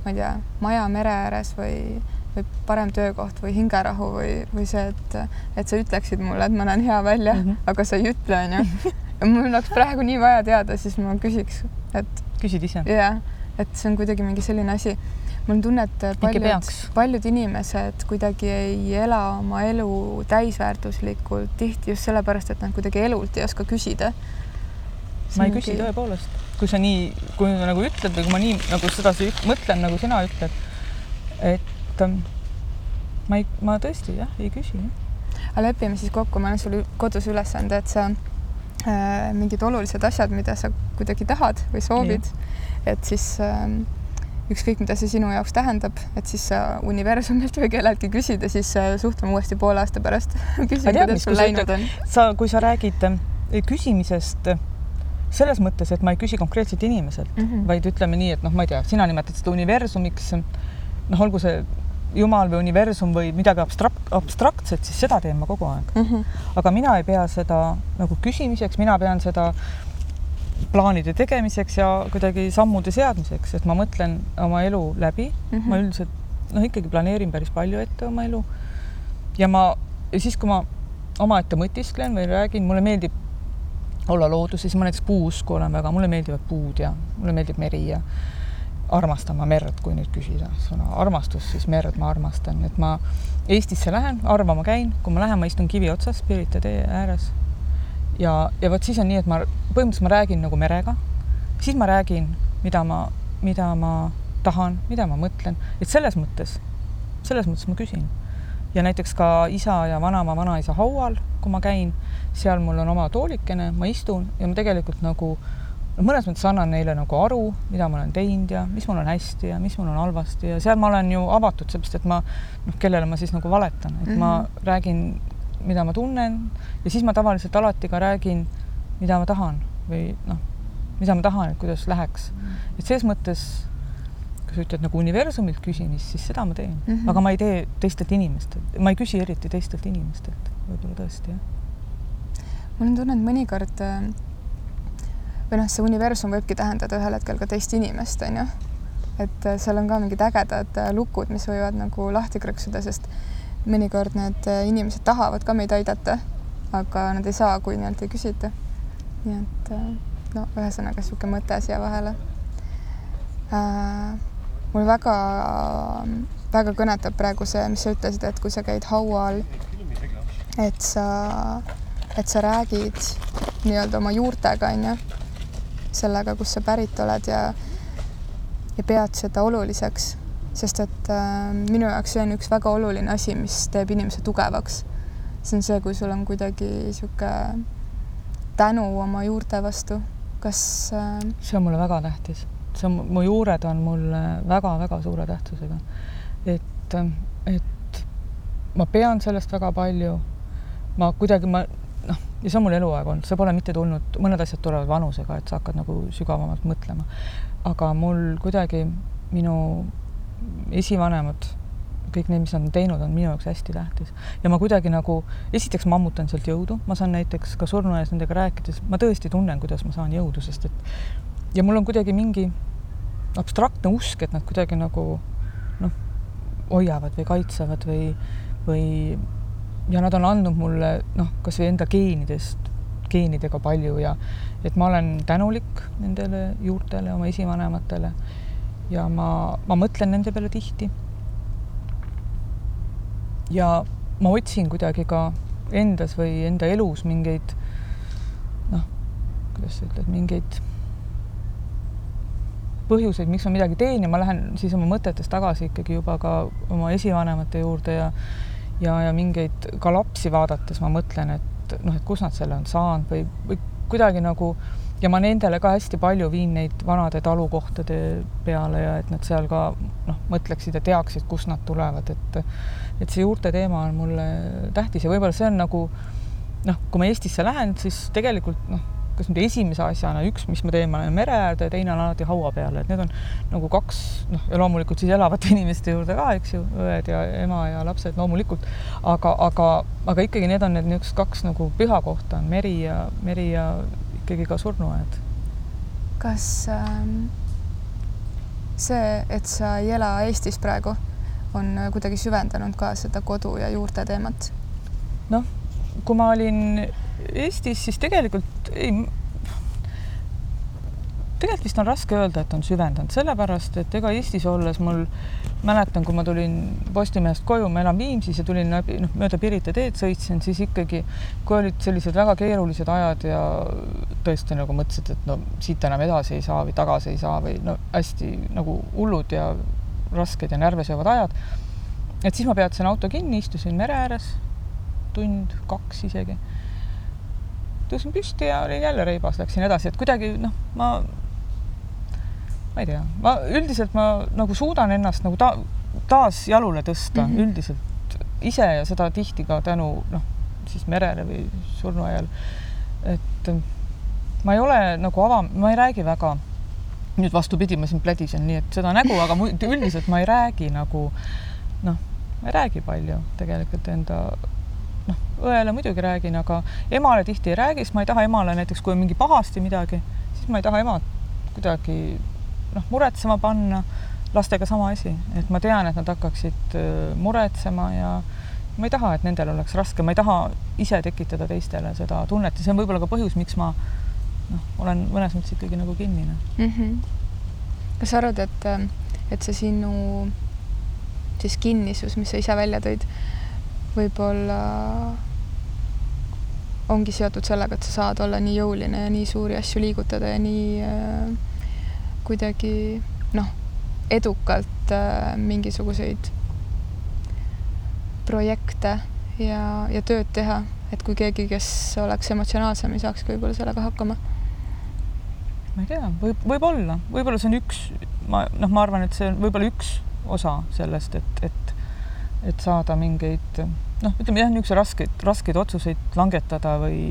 Speaker 1: ma ei tea, maja mere ääres või või parem töökoht või hingerahu või, või see, et, et sa ütleksid mulle, et ma näen hea välja mm, -hmm. aga sa ei ütle, onju. ja mul oleks praegu nii vaja teada, siis ma küsiks, et.
Speaker 2: küsid ise?
Speaker 1: jah, et see on kuidagi mingi selline asi. mul on tunne, et paljud, paljud inimesed kuidagi ei ela oma elu täisväärtuslikult tihti just sellepärast, et nad kuidagi elult ei oska küsida.
Speaker 2: ma ei küsi tõepoolest, kui sa nii, kui nagu ütled või kui ma nii nagu sedasi mõtlen, nagu sina ütled, et et ma ei, ma tõesti jah, ei küsi.
Speaker 1: aga lepime siis kokku, ma annan sulle kodus ülesande, et sa äh, mingid olulised asjad, mida sa kuidagi tahad või soovid, et siis äh, ükskõik, mida see sinu jaoks tähendab, et siis sa universumilt või kelleltki küsid ja siis äh, suhtleme uuesti poole aasta pärast *laughs* küsin, kuidas sul läinud on.
Speaker 2: sa, kui sa räägid äh, küsimisest selles mõttes, et ma ei küsi konkreetselt inimeselt mm, -hmm. vaid ütleme nii, et noh, ma ei tea, sina nimetad seda universumiks. noh, olgu see jumal või universum või midagi abstrakt, abstraktset, siis seda teen ma kogu aeg mm. -hmm. aga mina ei pea seda nagu küsimiseks, mina pean seda plaanide tegemiseks ja kuidagi sammude seadmiseks, et ma mõtlen oma elu läbi mm, -hmm. ma üldiselt noh, ikkagi planeerin päris palju ette oma elu ja ma ja siis, kui ma omaette mõtisklen või räägin, mulle meeldib olla looduses, ma näiteks puusku olen väga, mulle meeldivad puud ja mulle meeldib meri ja armastan ma merd, kui nüüd küsida sõna armastus, siis merd ma armastan, et ma Eestisse lähen, harva ma käin, kui ma lähen, ma istun kivi otsas Pirita tee ääres. ja, ja vot siis on nii, et ma põhimõtteliselt ma räägin nagu merega, siis ma räägin, mida ma, mida ma tahan, mida ma mõtlen, et selles mõttes, selles mõttes ma küsin. ja näiteks ka isa ja vanaema, vanaisa haual, kui ma käin, seal mul on oma toolikene, ma istun ja ma tegelikult nagu no mõnes mõttes annan neile nagu aru, mida ma olen teinud ja mis mul on hästi ja mis mul on halvasti ja seal ma olen ju avatud, sellepärast et ma noh, kellele ma siis nagu valetan, et mm -hmm. ma mhm. räägin, mida ma tunnen ja siis ma tavaliselt alati ka räägin, mida ma tahan või noh, mida ma tahan, et kuidas läheks. et selles mõttes, kui sa ütled nagu universumilt küsimist, siis seda ma teen mm, -hmm. aga ma ei tee teistelt inimestelt, ma ei küsi eriti teistelt inimestelt, võib-olla tõesti jah.
Speaker 1: Mul on tunne, et mõnikord äh, või noh, see universum võibki tähendada ühel hetkel ka teist inimest, on ju. et äh, seal on ka mingid ägedad äh, lukud, mis võivad nagu lahti krõksuda, sest mõnikord need äh, inimesed tahavad ka meid aidata, aga nad ei saa, kui nii-öelda ei küsita. nii et no ühesõnaga niisugune mõte siia vahele äh,. mul väga, väga kõnetab praegu see, mis sa ütlesid, et kui sa käid haual, et sa, et sa räägid nii-öelda oma juurtega, onju sellega, kust sa pärit oled ja ja pead seda oluliseks, sest et äh, minu jaoks see on üks väga oluline asi, mis teeb inimese tugevaks. see on see, kui sul on kuidagi niisugune tänu oma juurte vastu, kas äh...
Speaker 2: see on mulle väga tähtis, see on, mu juured on mulle väga-väga suure tähtsusega. et, et ma pean sellest väga palju, ma kuidagi, ma ja see on mul eluaeg olnud, see pole mitte tulnud, mõned asjad tulevad vanusega, et sa hakkad nagu sügavamalt mõtlema. aga mul kuidagi minu esivanemad, kõik need, mis nad on teinud, on minu jaoks hästi tähtis. Ja ma kuidagi nagu, esiteks ma ammutan sealt jõudu, ma saan näiteks ka surnuaias nendega rääkides, ma tõesti tunnen, kuidas ma saan jõudu, sest et ja mul on kuidagi mingi abstraktne usk, et nad kuidagi nagu noh, hoiavad või kaitsevad või, või ja nad on andnud mulle noh, kasvõi enda geenidest, geenidega palju ja et ma olen tänulik nendele juurtele, oma esivanematele ja ma, ma mõtlen nende peale tihti. ja ma otsin kuidagi ka endas või enda elus mingeid noh, kuidas sa ütled, mingeid põhjuseid, miks ma midagi teen ja ma lähen siis oma mõtetes tagasi ikkagi juba ka oma esivanemate juurde ja ja, ja mingeid ka lapsi vaadates ma mõtlen, et noh, et kus nad selle on saanud või, või kuidagi nagu ja ma nendele ka hästi palju viin neid vanade talukohtade peale ja et nad seal ka noh, mõtleksid ja teaksid, kust nad tulevad, et et see juurte teema on mulle tähtis ja võib-olla see on nagu noh, kui ma Eestisse lähen, siis tegelikult noh kas nüüd esimese asjana, üks, mis me teeme, on mere äärde ja teine on alati haua peal, et need on nagu kaks noh, ja loomulikult siis elavate *laughs* inimeste juurde ka, eks ju, õed ja ema ja lapsed loomulikult, aga, aga, aga ikkagi need on need niisugused kaks nagu pühakohta on meri ja meri ja ikkagi ka surnuaed.
Speaker 1: kas ähm, see, et sa ei ela Eestis praegu, on kuidagi süvendanud ka seda kodu ja juurte teemat?
Speaker 2: noh, kui ma olin Eestis siis tegelikult ei, tegelikult vist on raske öelda, et on süvendanud, sellepärast et ega Eestis olles mul mäletan, kui ma tulin Postimehest koju, ma elan Viimsis ja tulin läbi noh, mööda Pirita teed sõitsin, siis ikkagi, kui olid sellised väga keerulised ajad ja tõesti nagu mõtlesid, et no siit enam edasi ei saa või tagasi ei saa või no hästi nagu hullud ja rasked ja närve söövad ajad. et siis ma peatasin auto kinni, istusin mere ääres tund, kaks isegi tõusin püsti ja olin jälle reibas, läksin edasi, et kuidagi noh, ma, ma ei tea, ma üldiselt ma nagu suudan ennast nagu ta, taas jalule tõsta mm -hmm. üldiselt ise ja seda tihti ka tänu noh, siis merele või surnuaial. et ma ei ole nagu ava, ma ei räägi väga nüüd vastupidi, ma siin plädisen nii, et seda nägu, aga üldiselt ma ei räägi nagu noh, ma ei räägi palju tegelikult enda noh, õele muidugi räägin, aga emale tihti ei räägi, sest ma ei taha emale näiteks, kui on mingi pahasti midagi, siis ma ei taha emad kuidagi noh, muretsema panna. lastega sama asi, et ma tean, et nad hakkaksid äh, muretsema ja ma ei taha, et nendel oleks raske, ma ei taha ise tekitada teistele seda tunnet ja see on võib-olla ka põhjus, miks ma noh, olen mõnes mõttes ikkagi nagu kinnine
Speaker 1: mm. -hmm. kas sa arvad, et, et see sinu siis kinnisus, mis sa ise välja tõid, võib-olla ongi seotud sellega, et sa saad olla nii jõuline ja nii suuri asju liigutada ja nii äh, kuidagi noh, edukalt äh, mingisuguseid projekte ja, ja tööd teha, et kui keegi, kes oleks emotsionaalsem, ei saakski võib-olla sellega hakkama?
Speaker 2: ma ei tea, võib, võib-olla, võib-olla see on üks, ma noh, ma arvan, et see on võib-olla üks osa sellest, et, et, et saada mingeid noh, ütleme jah, niisuguseid raskeid, raskeid otsuseid langetada või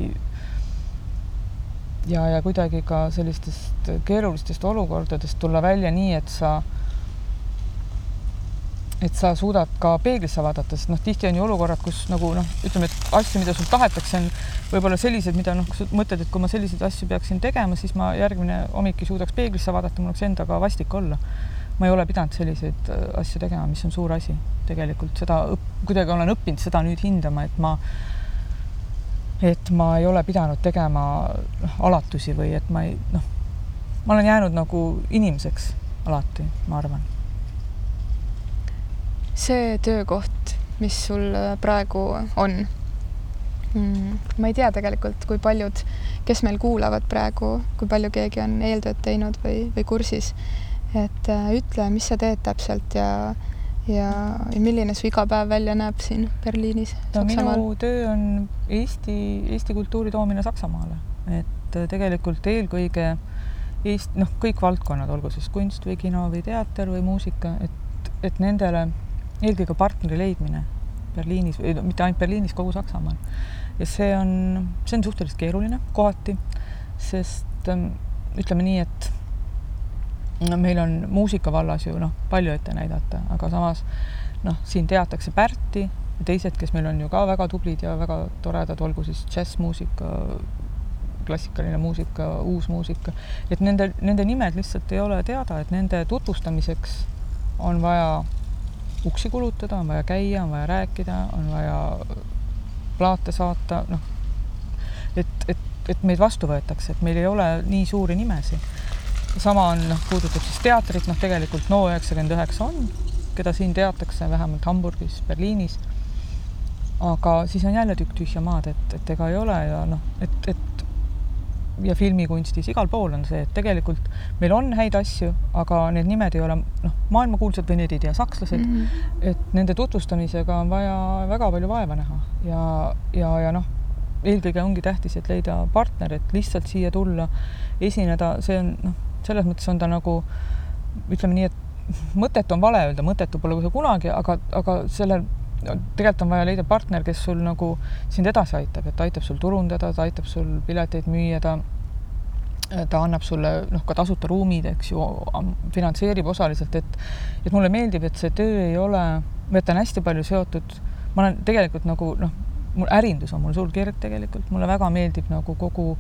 Speaker 2: ja, ja kuidagi ka sellistest keerulistest olukordadest tulla välja nii, et sa et sa suudad ka peeglisse vaadata, sest noh, tihti on ju olukorrad, kus nagu noh, ütleme, et asju, mida sul tahetakse, on võib-olla sellised, mida noh, mõtled, et kui ma selliseid asju peaksin tegema, siis ma järgmine hommik ei suudaks peeglisse vaadata, mul oleks endaga vastik olla. Ma ei ole pidanud selliseid äh, asju tegema, mis on suur asi tegelikult, seda õp-, kuidagi olen õppinud seda nüüd hindama, et ma et ma ei ole pidanud tegema noh, alatusi või et ma ei noh, ma olen jäänud nagu inimeseks alati, ma arvan
Speaker 1: see töökoht, mis sul praegu on mm,? ma ei tea tegelikult, kui paljud, kes meil kuulavad praegu, kui palju keegi on eeltööd teinud või, või kursis. Et äh, ütle, mis sa teed täpselt ja, ja, ja milline su igapäev välja näeb siin Berliinis?
Speaker 2: no minu töö on Eesti, Eesti kultuuri toomine Saksamaale, et äh, tegelikult eelkõige Eest-, noh, kõik valdkonnad, olgu siis kunst või kino või teater või muusika, et, et nendele eelkõige partneri leidmine Berliinis või no mitte ainult Berliinis, kogu Saksamaal. ja see on, see on suhteliselt keeruline kohati, sest ähm, ütleme nii, et no meil on muusika vallas ju noh, palju ette näidata, aga samas noh, siin teatakse Pärti teised, kes meil on ju ka väga tublid ja väga toredad, olgu siis džässmuusika, klassikaline muusika, uus muusika, et nende, nende nimed lihtsalt ei ole teada, et nende tutvustamiseks on vaja uksi kulutada, on vaja käia, on vaja rääkida, on vaja plaate saata, noh, et, et, et meid vastu võetakse, et meil ei ole nii suuri nimesid. Sama on, noh, puudutab siis teatrit, noh, tegelikult NO üheksakümmend üheksa on, keda siin teatakse vähemalt Hamburgis, Berliinis. aga siis on jälle tükk tühja maad, et, et ega ei ole ja noh, et, et ja filmikunstis, igal pool on see, et tegelikult meil on häid asju, aga need nimed ei ole noh, maailmakuulsad või need ei tea sakslased mm. -hmm. et nende tutvustamisega on vaja väga palju vaeva näha ja, ja, ja noh, eelkõige ongi tähtis, et leida partner, et lihtsalt siia tulla, esineda, see on noh, selles mõttes on ta nagu ütleme nii, et mõttetu on vale öelda, mõttetu pole see kunagi, aga, aga sellel no tegelikult on vaja leida partner, kes sul nagu sind edasi aitab, et aitab sul turundada, ta aitab sul pileteid müüa, ta ta annab sulle noh, ka tasuta ruumid, eks ju, finantseerib osaliselt, et et mulle meeldib, et see töö ei ole, või et ta on hästi palju seotud, ma olen tegelikult nagu noh, mul ärindus on mul suur kirg tegelikult, mulle väga meeldib nagu kogu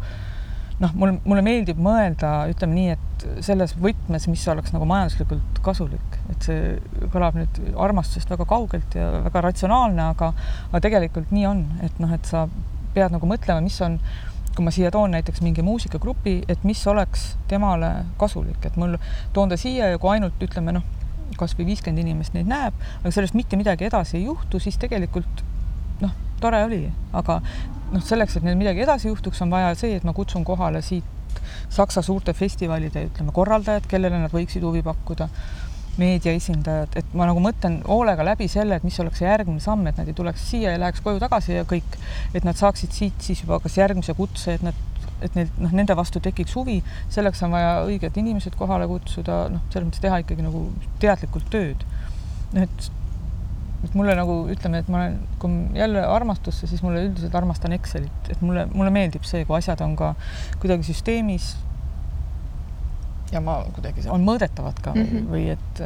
Speaker 2: noh, mul, mulle meeldib mõelda, ütleme nii, et selles võtmes, mis oleks nagu majanduslikult kasulik, et see kõlab nüüd armastusest väga kaugelt ja väga ratsionaalne, aga, aga tegelikult nii on, et noh, et sa pead nagu mõtlema, mis on, kui ma siia toon näiteks mingi muusikagrupi, et mis oleks temale kasulik, et mul toon ta siia ja kui ainult ütleme noh, kasvõi viiskümmend inimest neid näeb, aga sellest mitte midagi edasi ei juhtu, siis tegelikult tore oli, aga noh, selleks, et neil midagi edasi juhtuks, on vaja see, et ma kutsun kohale siit Saksa suurte festivalide, ütleme, korraldajad, kellele nad võiksid huvi pakkuda, meedia esindajad, et ma nagu mõtlen hoolega läbi selle, et mis oleks järgmine samm, et nad ei tuleks siia ja läheks koju tagasi ja kõik, et nad saaksid siit siis juba kas järgmise kutse, et nad et neil noh, nende vastu tekiks huvi, selleks on vaja õiged inimesed kohale kutsuda, noh, selles mõttes teha ikkagi nagu teadlikult tööd. noh, et et mulle nagu ütleme, et ma olen, kui jälle armastusse, siis mulle üldiselt armastan Excelit, et mulle, mulle meeldib see, kui asjad on ka kuidagi süsteemis. ja ma kuidagi, on mõõdetavad ka mm -hmm. või et,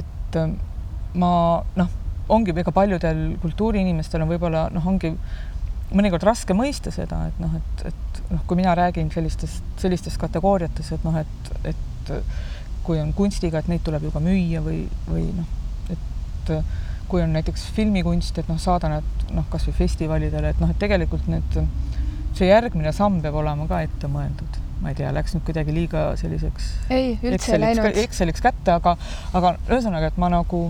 Speaker 2: et ähm, ma noh, ongi ega paljudel kultuuriinimestel on võib-olla noh, ongi mõnikord raske mõista seda, et noh, et, et noh, kui mina räägin sellistest, sellistes kategooriates, et noh, et, et kui on kunstiga, et neid tuleb ju ka müüa või, või noh, et kui on näiteks filmikunst, et noh, saada nad noh, kasvõi festivalidele, et noh, et tegelikult need, see järgmine samm peab olema ka ette mõeldud ma ei tea, läks nüüd kuidagi liiga selliseks
Speaker 1: ei, üldse ei läinud.
Speaker 2: Exceliks kätte, aga, aga ühesõnaga, et ma nagu,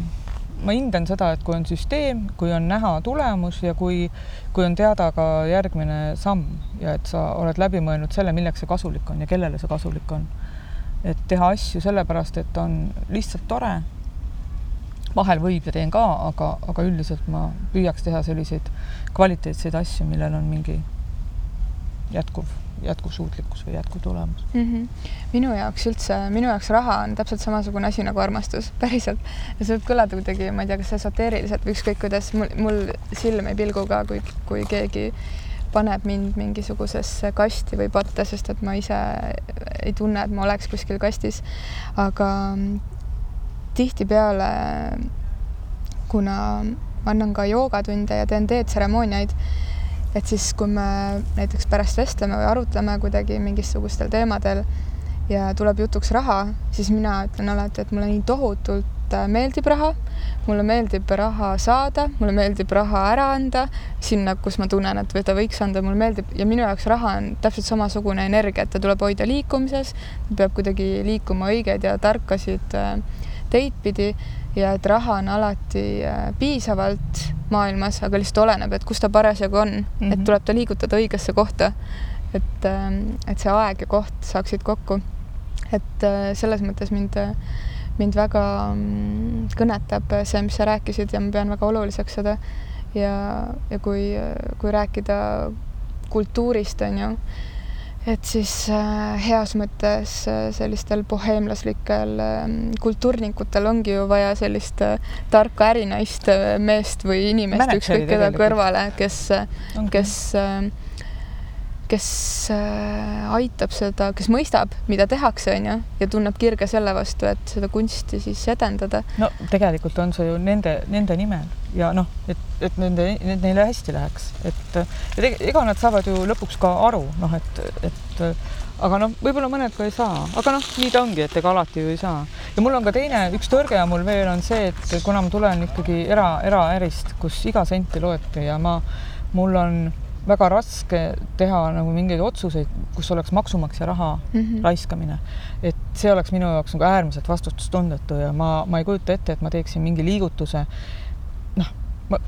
Speaker 2: ma hindan seda, et kui on süsteem, kui on näha tulemus ja kui, kui on teada ka järgmine samm ja et sa oled läbi mõelnud selle, milleks see kasulik on ja kellele see kasulik on. et teha asju sellepärast, et on lihtsalt tore. Vahel võib ja teen ka, aga, aga üldiselt ma püüaks teha selliseid kvaliteetseid asju, millel on mingi jätkuv jätkusuutlikkus või jätkutulemus
Speaker 1: mm. -hmm. minu jaoks üldse, minu jaoks raha on täpselt samasugune asi nagu armastus, *laughs* päriselt. ja see võib kõlada kuidagi, ma ei tea, kas esoteeriliselt või ükskõik kuidas, mul, mul silm ei pilgu ka, kui, kui keegi paneb mind mingisugusesse kasti või patta, sest et ma ise ei tunne, et ma oleks kuskil kastis. aga tihtipeale, kuna ma annan ka joogatunde ja teen teetseremooniaid et siis, kui me näiteks pärast vestleme või arutleme kuidagi mingisugustel teemadel ja tuleb jutuks raha, siis mina ütlen alati, et mulle nii tohutult äh, meeldib raha, mulle meeldib raha saada, mulle meeldib raha ära anda sinna, kus ma tunnen, et ta võiks anda, mulle meeldib. Ja minu jaoks raha on täpselt samasugune energia, et ta tuleb hoida liikumises, peab kuidagi liikuma õigeid ja tarkasid äh, teid pidi ja et raha on alati äh, piisavalt maailmas, aga lihtsalt oleneb, et kus ta parasjagu on mm, -hmm. et mhm. tuleb ta liigutada õigesse kohta. et, ähm, et see aeg ja koht saaksid kokku. et äh, selles mõttes mind, mind väga mm, kõnetab see, mis sa rääkisid ja ma pean väga oluliseks seda. ja, ja kui, kui rääkida kultuurist, on ju et siis äh, heas mõttes äh, sellistel boheemlaslikel äh, kultuurnikutel ongi ju vaja sellist äh, tarka ärinaist meest või inimest, ükskõik keda kõrvale, kes, kes äh, kes äh, aitab seda, kes mõistab, mida tehakse, on ju, ja tunneb kirge selle vastu, et seda kunsti siis edendada.
Speaker 2: no tegelikult on see ju nende, nende nimel ja noh, et, et nende, et neile hästi läheks, et ja ega nad saavad ju lõpuks ka aru, noh, et, et aga noh, võib-olla mõned ka ei saa, aga noh, nii ta ongi, et ega alati ju ei saa. ja mul on ka teine, üks tõrge on mul veel on see, et kuna ma tulen ikkagi era, eraärist, kus iga senti loeti ja ma, mul on väga raske teha nagu mingeid otsuseid, kus oleks maksumaksja raha mm -hmm. raiskamine. et see oleks minu jaoks nagu äärmiselt vastutustundetu ja ma, ma ei kujuta ette, et ma teeksin mingi liigutuse. noh,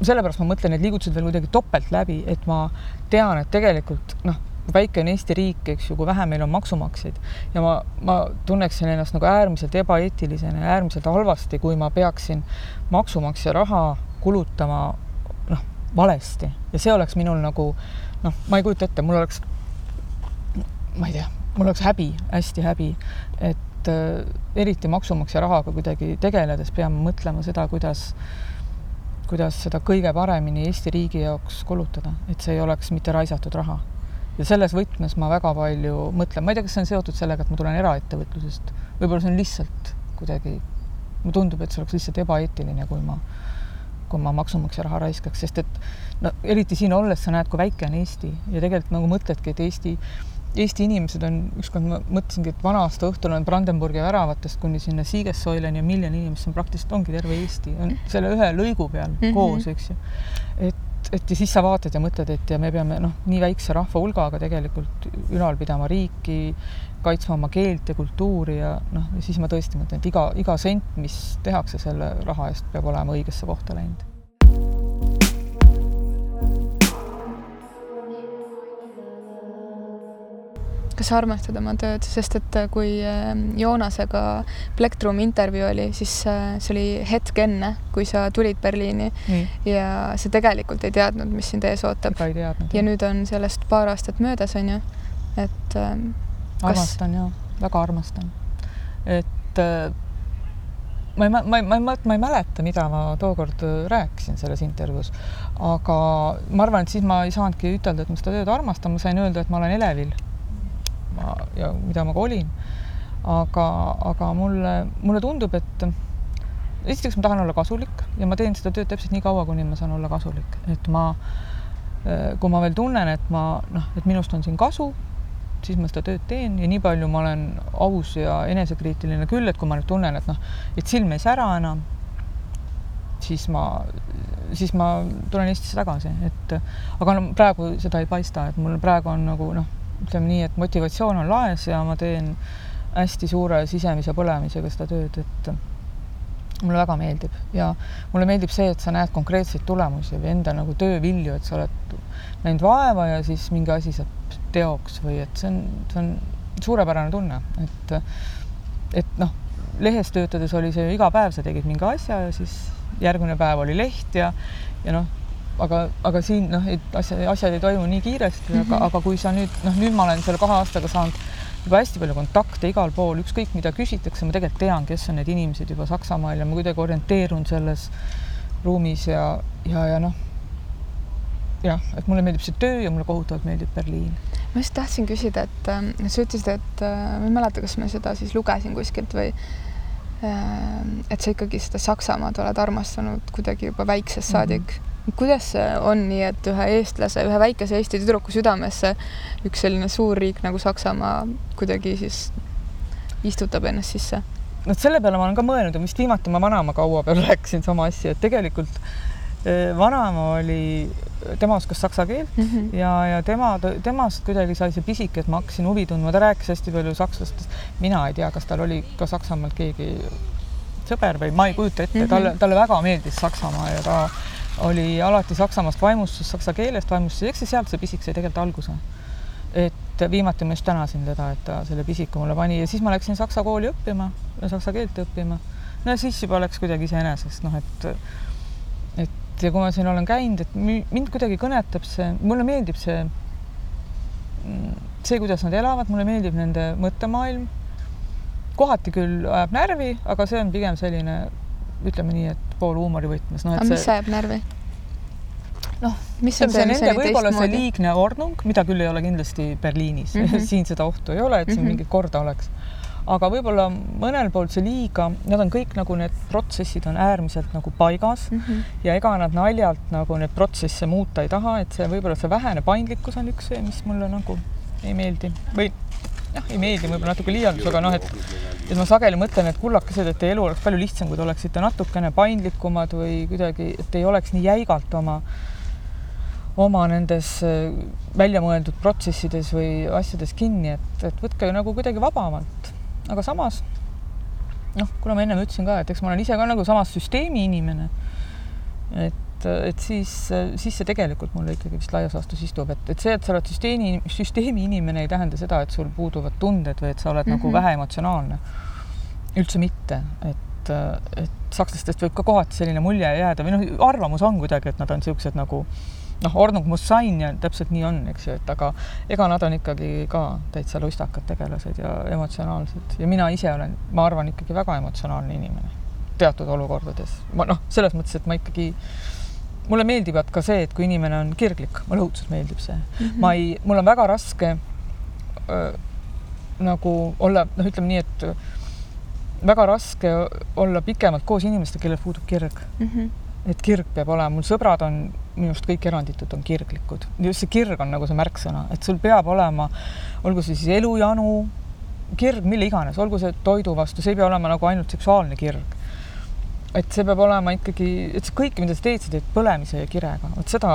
Speaker 2: sellepärast ma mõtlen need liigutused veel kuidagi topelt läbi, et ma tean, et tegelikult noh, väike on Eesti riik, eks ju, kui vähe meil on maksumaksjaid ja ma, ma tunneksin ennast nagu äärmiselt ebaeetilisena ja äärmiselt halvasti, kui ma peaksin maksumaksja raha kulutama valesti. Ja see oleks minul nagu noh, ma ei kujuta ette, mul oleks, ma ei tea, mul oleks häbi, hästi häbi, et äh, eriti maksumaksja rahaga kuidagi tegeledes peame mõtlema seda, kuidas, kuidas seda kõige paremini Eesti riigi jaoks kulutada, et see ei oleks mitte raisatud raha. ja selles võtmes ma väga palju mõtlen, ma ei tea, kas see on seotud sellega, et ma tulen eraettevõtlusest, võib-olla see on lihtsalt kuidagi, mulle tundub, et see oleks lihtsalt ebaeetiline, kui ma kui ma maksumaksja raha raiskaks, sest et no eriti siin olles sa näed, kui väike on Eesti ja tegelikult nagu mõtledki, et Eesti, Eesti inimesed on, ükskord ma mõtlesingi, et vana-aasta õhtul on Brandenburgi väravatest kuni sinna Siegessäuleni ja miljon inimest, on praktiliselt ongi terve Eesti, on selle ühe lõigu peal mm -hmm. koos, eks ju. et, et ja siis sa vaatad ja mõtled, et ja me peame noh, nii väikse rahva hulgaga tegelikult ülal pidama riiki, kaitsma oma keelt ja kultuuri ja noh, siis ma tõesti mõtlen, et iga, iga sent, mis tehakse selle raha eest, peab olema õigesse kohta läinud.
Speaker 1: kas sa armastad oma tööd, sest et äh, kui äh, Joonasega Plektrumi intervjuu oli, siis äh, see oli hetk enne, kui sa tulid Berliini Nii. ja sa tegelikult ei teadnud, mis sind ees ootab. ja nüüd on sellest paar aastat möödas, on ju, et ähm,
Speaker 2: armastan ja väga armastan. et äh, ma ei, ma ei, ma ei, ma ei mäleta, mida ma tookord äh, rääkisin selles intervjuus, aga ma arvan, et siis ma ei saanudki ütelda, et ma seda tööd armastan, ma sain öelda, et ma olen elevil. ma ja mida ma ka olin. aga, aga mulle, mulle tundub, et esiteks ma tahan olla kasulik ja ma teen seda tööd täpselt nii kaua, kuni ma saan olla kasulik, et ma, äh, kui ma veel tunnen, et ma noh, et minust on siin kasu siis ma seda tööd teen ja nii palju ma olen aus ja enesekriitiline küll, et kui ma nüüd tunnen, et noh, et silm ei sära enam, siis ma, siis ma tulen Eestisse tagasi, et aga no praegu seda ei paista, et mul praegu on nagu noh, ütleme nii, et motivatsioon on laes ja ma teen hästi suure sisemise põlemisega seda tööd, et mulle väga meeldib. Ja mulle meeldib see, et sa näed konkreetseid tulemusi või enda nagu töövilju, et sa oled näinud vaeva ja siis mingi asi saab teoks või et see on, see on suurepärane tunne, et et noh, lehes töötades oli see ju iga päev, sa tegid mingi asja ja siis järgmine päev oli leht ja ja noh, aga, aga siin noh, et asja, asjad ei toimu nii kiiresti mm, -hmm. aga, mhm. aga kui sa nüüd noh, nüüd ma olen selle kahe aastaga saanud juba hästi palju kontakte igal pool, ükskõik mida küsitakse, ma tegelikult tean, kes on need inimesed juba Saksamaal ja ma kuidagi orienteerun selles ruumis ja, ja, ja noh, jah, et mulle meeldib see töö ja mulle kohutavalt meeldib Berliin
Speaker 1: ma just tahtsin küsida, et äh, sa ütlesid, et äh, ma ei mäleta, kas ma seda siis lugesin kuskilt või äh, et sa ikkagi seda Saksamaad oled armastanud kuidagi juba väiksest saadik mm. -hmm. kuidas see on nii, et ühe eestlase, ühe väikese Eesti tüdruku südamesse üks selline suur riik nagu Saksamaa kuidagi siis istutab ennast sisse?
Speaker 2: no selle peale ma olen ka mõelnud ja vist viimati ma vanaema kaua peal rääkisin sama asja, et tegelikult vanaema oli tema oskas saksa keelt mm -hmm. ja, ja tema, temast kuidagi sai see pisik, et ma hakkasin huvi tundma, ta rääkis hästi palju sakslastest. mina ei tea, kas tal oli ka Saksamaalt keegi sõber või ma ei kujuta ette mm, -hmm. talle, talle väga meeldis Saksamaa ja ta oli alati Saksamaast vaimustus, saksa keelest vaimustus, eks see sealt see pisik sai tegelikult alguse. et viimati ma just tänasin teda, et ta selle pisiku mulle pani ja siis ma läksin saksa kooli õppima, saksa keelt õppima. no siis juba läks kuidagi iseenesest, noh, et et ja kui ma siin olen käinud, et mind kuidagi kõnetab see, mulle meeldib see, see, kuidas nad elavad, mulle meeldib nende mõttemaailm. kohati küll ajab närvi, aga see on pigem selline, ütleme nii, et pool huumorivõtmes no,.
Speaker 1: aga mis see... ajab närvi?
Speaker 2: noh, mis on see nende võib-olla see liigne ordnung, mida küll ei ole kindlasti Berliinis mm, -hmm. *laughs* siin seda ohtu ei ole, et siin mm -hmm. mingit korda oleks aga võib-olla mõnel pool see liiga, nad on kõik nagu need protsessid on äärmiselt nagu paigas. Mm -hmm. ja ega nad naljalt nagu neid protsesse muuta ei taha, et see võib-olla see vähene paindlikkus on üks see, mis mulle nagu ei meeldi. Või jah, ei meeldi võib-olla natuke liialdus, aga noh, et et ma sageli mõtlen, et kullakesed, et teie elu oleks palju lihtsam, kui te oleksite natukene paindlikumad või kuidagi, et ei oleks nii jäigalt oma oma nendes äh, välja mõeldud protsessides või asjades kinni, et, et võtke nagu kuidagi vabamalt aga samas noh, kuna ma ennem ütlesin ka, et eks ma olen ise ka nagu samas süsteemi inimene, et, et siis, siis see tegelikult mulle ikkagi vist laias laastus istub, et, et see, et sa oled süsteemi, süsteemi inimene, ei tähenda seda, et sul puuduvad tunded või et sa oled mm -hmm. nagu mhm. vähe emotsionaalne. üldse mitte, et, et sakslastest võib ka kohati selline mulje jääda või noh, arvamus on kuidagi, et nad on niisugused nagu äh, noh, Ordnung muss sein ja täpselt nii on, eks ju, et aga ega nad on ikkagi ka täitsa lustakad tegelased ja emotsionaalsed ja mina ise olen, ma arvan, ikkagi väga emotsionaalne inimene teatud olukordades. ma noh, selles mõttes, et ma ikkagi, mulle meeldivad ka see, et kui inimene on kirglik, mulle õudselt meeldib see mm. -hmm. ma ei, mul on väga raske äh, nagu olla, noh, ütleme nii, et väga raske olla pikemalt koos inimestega, kellel puudub kirg mm. -hmm et kirg peab olema, mul sõbrad on, minu arust kõik eranditult on kirglikud. just see kirg on nagu see märksõna, et sul peab olema, olgu see siis elujanu, kirg mille iganes, olgu see toidu vastu, see ei pea olema nagu ainult seksuaalne kirg. et see peab olema ikkagi, et see kõik, mida sa teed, sa teed põlemise ja kirega, vot seda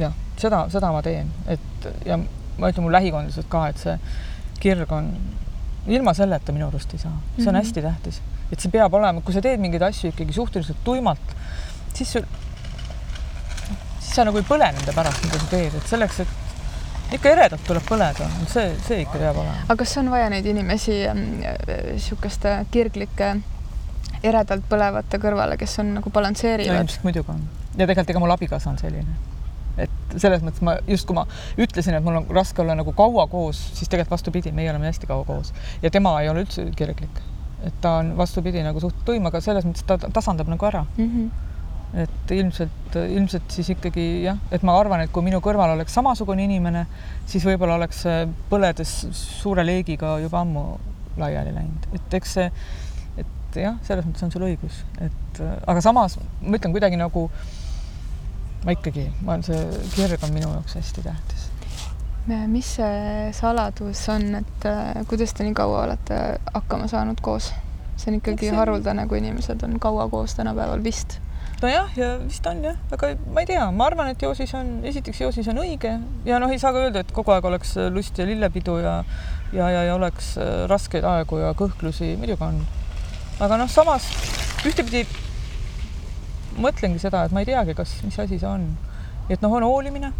Speaker 2: jah, seda, seda ma teen, et ja ma ütlen mu lähikondlased ka, et see kirg on, ilma selleta minu arust ei saa, see on mm -hmm. hästi tähtis, et see peab olema, kui sa teed mingeid asju ikkagi suhteliselt tuimalt siis sul, siis sa nagu ei põle nende pärast, mida sa teed, et selleks, et ikka eredalt tuleb põleda, see, see ikka peab olema.
Speaker 1: aga kas on vaja neid inimesi niisuguste äh, kirglike, eredalt põlevate kõrvale, kes on nagu balansseerivad?
Speaker 2: ilmselt muidugi on ja tegelikult ega mul abikaasa on selline et selles mõttes ma just, kui ma ütlesin, et mul on raske olla nagu kaua koos, siis tegelikult vastupidi, meie oleme hästi kaua koos ja tema ei ole üldse kirglik, et ta on vastupidi nagu suht tuim, aga selles mõttes ta tasandab nagu ära mm. -hmm et ilmselt, ilmselt siis ikkagi jah, et ma arvan, et kui minu kõrval oleks samasugune inimene, siis võib-olla oleks põledes suure leegiga juba ammu laiali läinud, et eks see, et jah, selles mõttes on sul õigus, et aga samas ma ütlen kuidagi nagu ma ikkagi, ma olen, see kirg on minu jaoks hästi tähtis.
Speaker 1: mis see saladus on, et kuidas te nii kaua olete hakkama saanud koos? see on ikkagi see... haruldane, kui inimesed on kaua koos tänapäeval vist
Speaker 2: nojah, ja vist on jah, aga ma ei tea, ma arvan, et Joosis on, esiteks Joosis on õige ja noh, ei saa ka öelda, et kogu aeg oleks lust ja lillepidu ja ja, ja, ja oleks äh, raskeid aegu ja kõhklusi, muidugi on. aga noh, samas ühtepidi mõtlengi seda, et ma ei teagi, kas, mis asi see on. et noh, on hoolimine,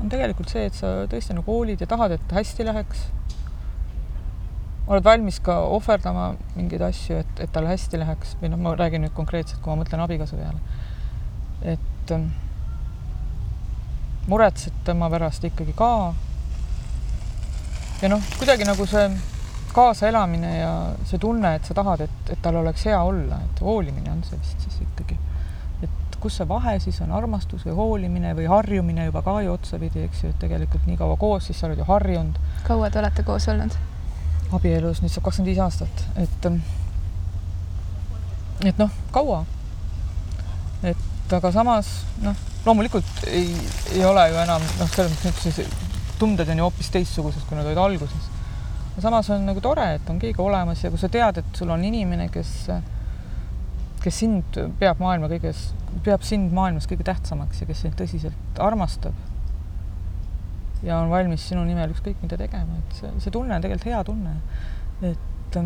Speaker 2: on tegelikult see, et sa tõesti nagu hoolid ja tahad, et hästi läheks. oled valmis ka ohverdama mingeid asju, et, et tal hästi läheks või noh, ma räägin nüüd konkreetselt, kui ma mõtlen abikaasa peale et ähm, muretsed tema pärast ikkagi ka. ja noh, kuidagi nagu see kaasaelamine ja see tunne, et sa tahad, et, et tal oleks hea olla, et hoolimine on see vist siis ikkagi. et kus see vahe siis on, armastus või hoolimine või harjumine juba ka ju otsapidi, eks ju, et tegelikult nii kaua koos, siis sa oled ju harjunud.
Speaker 1: kaua te olete koos olnud?
Speaker 2: abielus nüüd saab kakskümmend viis aastat, et ähm, et noh, kaua. et et aga samas noh, loomulikult ei, ei ole ju enam noh, selles mõttes niisugused tunded on ju hoopis teistsugused, kui nad olid alguses. samas on nagu tore, et on keegi olemas ja kui sa tead, et sul on inimene, kes, kes sind peab maailma kõiges, peab sind maailmas kõige tähtsamaks ja kes sind tõsiselt armastab. ja on valmis sinu nimel ükskõik mida tegema, et see, see tunne on tegelikult hea tunne. et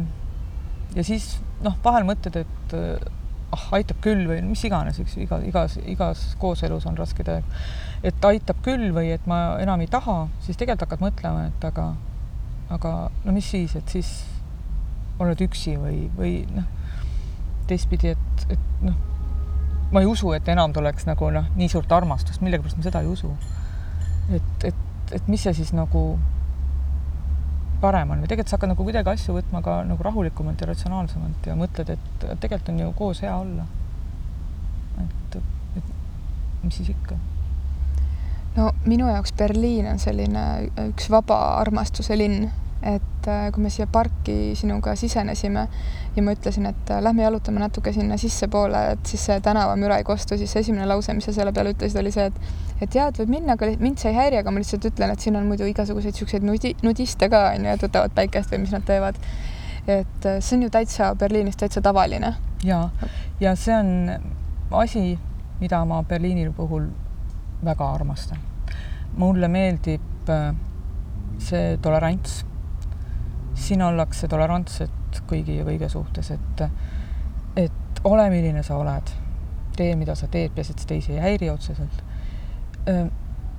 Speaker 2: ja siis noh, vahel mõtled, et ah, aitab küll või mis iganes, eks ju, iga, igas, igas kooselus on rasked aeg. et aitab küll või et ma enam ei taha, siis tegelikult hakkad mõtlema, et aga, aga no mis siis, et siis oled üksi või, või noh, teistpidi, et, et noh, ma ei usu, et enam tuleks nagu noh, nii suurt armastust, millegipärast ma seda ei usu. et, et, et mis see siis nagu parem on või tegelikult sa hakkad nagu kuidagi asju võtma ka nagu rahulikumalt ja ratsionaalsemalt ja mõtled, et tegelikult on ju koos hea olla. et, et mis siis ikka.
Speaker 1: no minu jaoks Berliin on selline üks vaba armastuse linn et äh, kui me siia parki sinuga sisenesime ja ma ütlesin, et äh, lähme jalutame natuke sinna sissepoole, et siis see tänavamüra ei kostu, siis esimene lause, mis sa selle peale ütlesid, oli see, et et jaa, et võib minna, aga mind see ei häiri, aga ma lihtsalt ütlen, et siin on muidu igasuguseid siukseid nudi, nudiste ka onju, et võtavad päikest või mis nad teevad. et äh, see on ju täitsa Berliinis täitsa tavaline.
Speaker 2: ja, ja see on asi, mida ma Berliini puhul väga armastan. mulle meeldib see tolerants siin ollakse tolerantsed kõigi ja kõige suhtes, et, et ole, milline sa oled, tee, mida sa teed, peaasi, et see teisi ei häiri otseselt.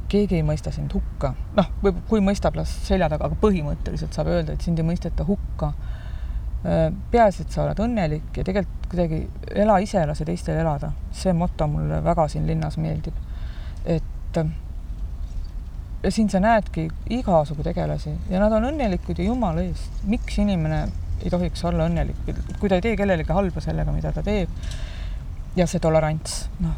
Speaker 2: keegi ei mõista sind hukka, noh, või kui mõistab, las selja taga, aga põhimõtteliselt saab öelda, et sind ei mõisteta hukka. peaasi, et sa oled õnnelik ja tegelikult kuidagi ela ise, lase teistel elada, see moto mulle väga siin linnas meeldib. et ja siin sa näedki igasugu tegelasi ja nad on õnnelikud ja jumala eest, miks inimene ei tohiks olla õnnelik, kui ta ei tee kellelegi halba sellega, mida ta teeb. ja see tolerants, noh,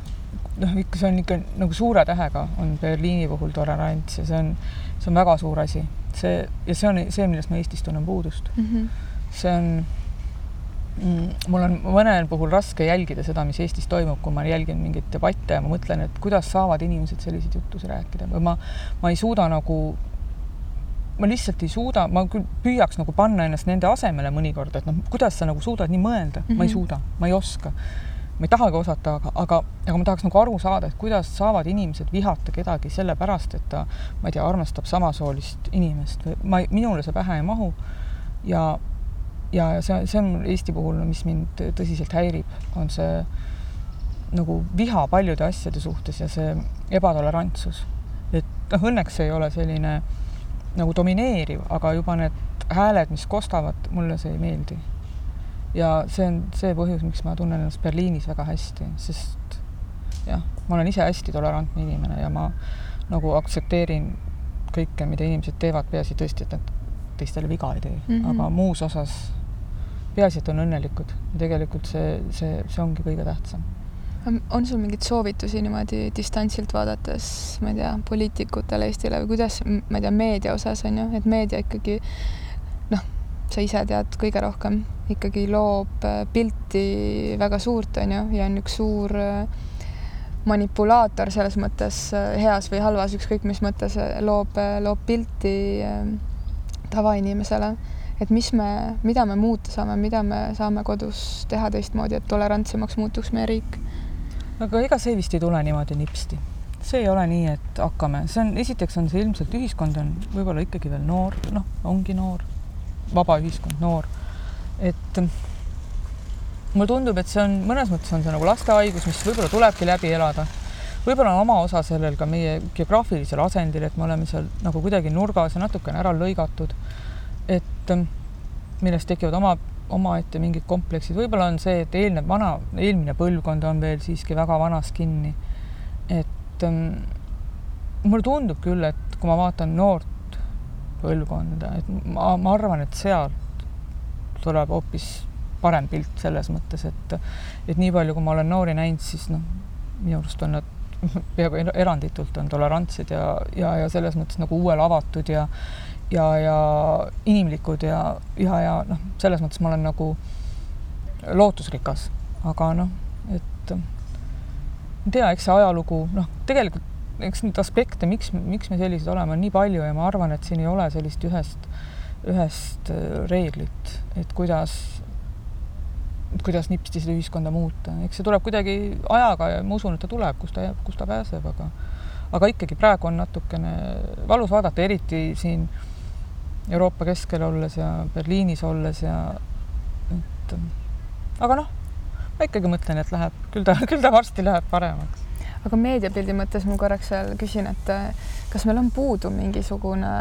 Speaker 2: noh, ikka see on ikka nagu suure tähega on Berliini puhul tolerants ja see on, see on väga suur asi, see ja see on see, millest ma Eestis tunnen puudust mm. -hmm. see on mul on mõnel puhul raske jälgida seda, mis Eestis toimub, kui ma jälgin mingeid debatte ja ma mõtlen, et kuidas saavad inimesed selliseid juttusid rääkida või ma, ma ei suuda nagu, ma lihtsalt ei suuda, ma küll püüaks nagu panna ennast nende asemele mõnikord, et noh, kuidas sa nagu suudad nii mõelda mm, -hmm. ma ei mhm. suuda, ma ei oska. ma ei tahagi osata, aga, aga, aga ma tahaks nagu aru saada, et kuidas saavad inimesed vihata kedagi sellepärast, et ta, ma ei tea, armastab samasoolist inimest või ma, minule see pähe ei mahu ja ja, ja see, see on Eesti puhul, mis mind tõsiselt häirib, on see nagu viha paljude asjade suhtes ja see ebatolerantsus. et noh, õnneks see ei ole selline nagu domineeriv, aga juba need hääled, mis kostavad, mulle see ei meeldi. ja see on see põhjus, miks ma tunnen ennast Berliinis väga hästi, sest jah, ma olen ise hästi tolerantne inimene ja ma nagu aktsepteerin kõike, mida inimesed teevad, peaasi tõesti, et nad teistele viga ei tee mm, -hmm. aga muus osas peaasi, et on õnnelikud tegelikult see, see, see ongi kõige tähtsam.
Speaker 1: on sul mingeid soovitusi niimoodi distantsilt vaadates, ma ei tea, poliitikutele Eestile või kuidas, ma ei tea, meedia osas on ju, et meedia ikkagi noh, sa ise tead kõige rohkem, ikkagi loob äh, pilti väga suurt, on ju, ja on üks suur äh, manipulaator selles mõttes äh, heas või halvas, ükskõik mis mõttes loob, loob pilti tavainimesele et mis me, mida me muuta saame, mida me saame kodus teha teistmoodi, et tolerantsemaks muutuks meie riik?
Speaker 2: aga ega see vist ei tule niimoodi nipsti. see ei ole nii, et hakkame, see on, esiteks on see ilmselt, ühiskond on võib-olla ikkagi veel noor, noh, ongi noor, vaba ühiskond, noor. et mulle tundub, et see on mõnes mõttes on see nagu lastehaigus, mis võib-olla tulebki läbi elada. võib-olla on oma osa sellel ka meie geograafilisel asendil, et me oleme seal nagu kuidagi nurgas ja natukene ära lõigatud. Et millest tekivad oma, omaette mingid kompleksid, võib-olla on see, et eelnev vana, eelmine põlvkond on veel siiski väga vanas kinni. et ähm, mulle tundub küll, et kui ma vaatan noort põlvkonda, et ma, ma arvan, et sealt tuleb hoopis parem pilt selles mõttes, et et nii palju, kui ma olen noori näinud, siis noh, minu arust on nad *laughs* peaaegu eranditult on tolerantsed ja, ja, ja selles mõttes nagu uuele avatud ja ja, ja inimlikud ja, ja, ja noh, selles mõttes ma olen nagu lootusrikas, aga noh, et ei tea, eks see ajalugu noh, tegelikult eks neid aspekte, miks, miks me sellised oleme, on nii palju ja ma arvan, et siin ei ole sellist ühest, ühest reeglit, et kuidas kuidas nipsti seda ühiskonda muuta, eks see tuleb kuidagi ajaga ja ma usun, et ta tuleb, kus ta kus ta pääseb, aga aga ikkagi praegu on natukene valus vaadata, eriti siin Euroopa keskel olles ja Berliinis olles ja et aga noh, ma ikkagi mõtlen, et läheb, küll ta, küll ta varsti läheb paremaks.
Speaker 1: aga meediapildi mõttes ma korraks veel küsin, et kas meil on puudu mingisugune,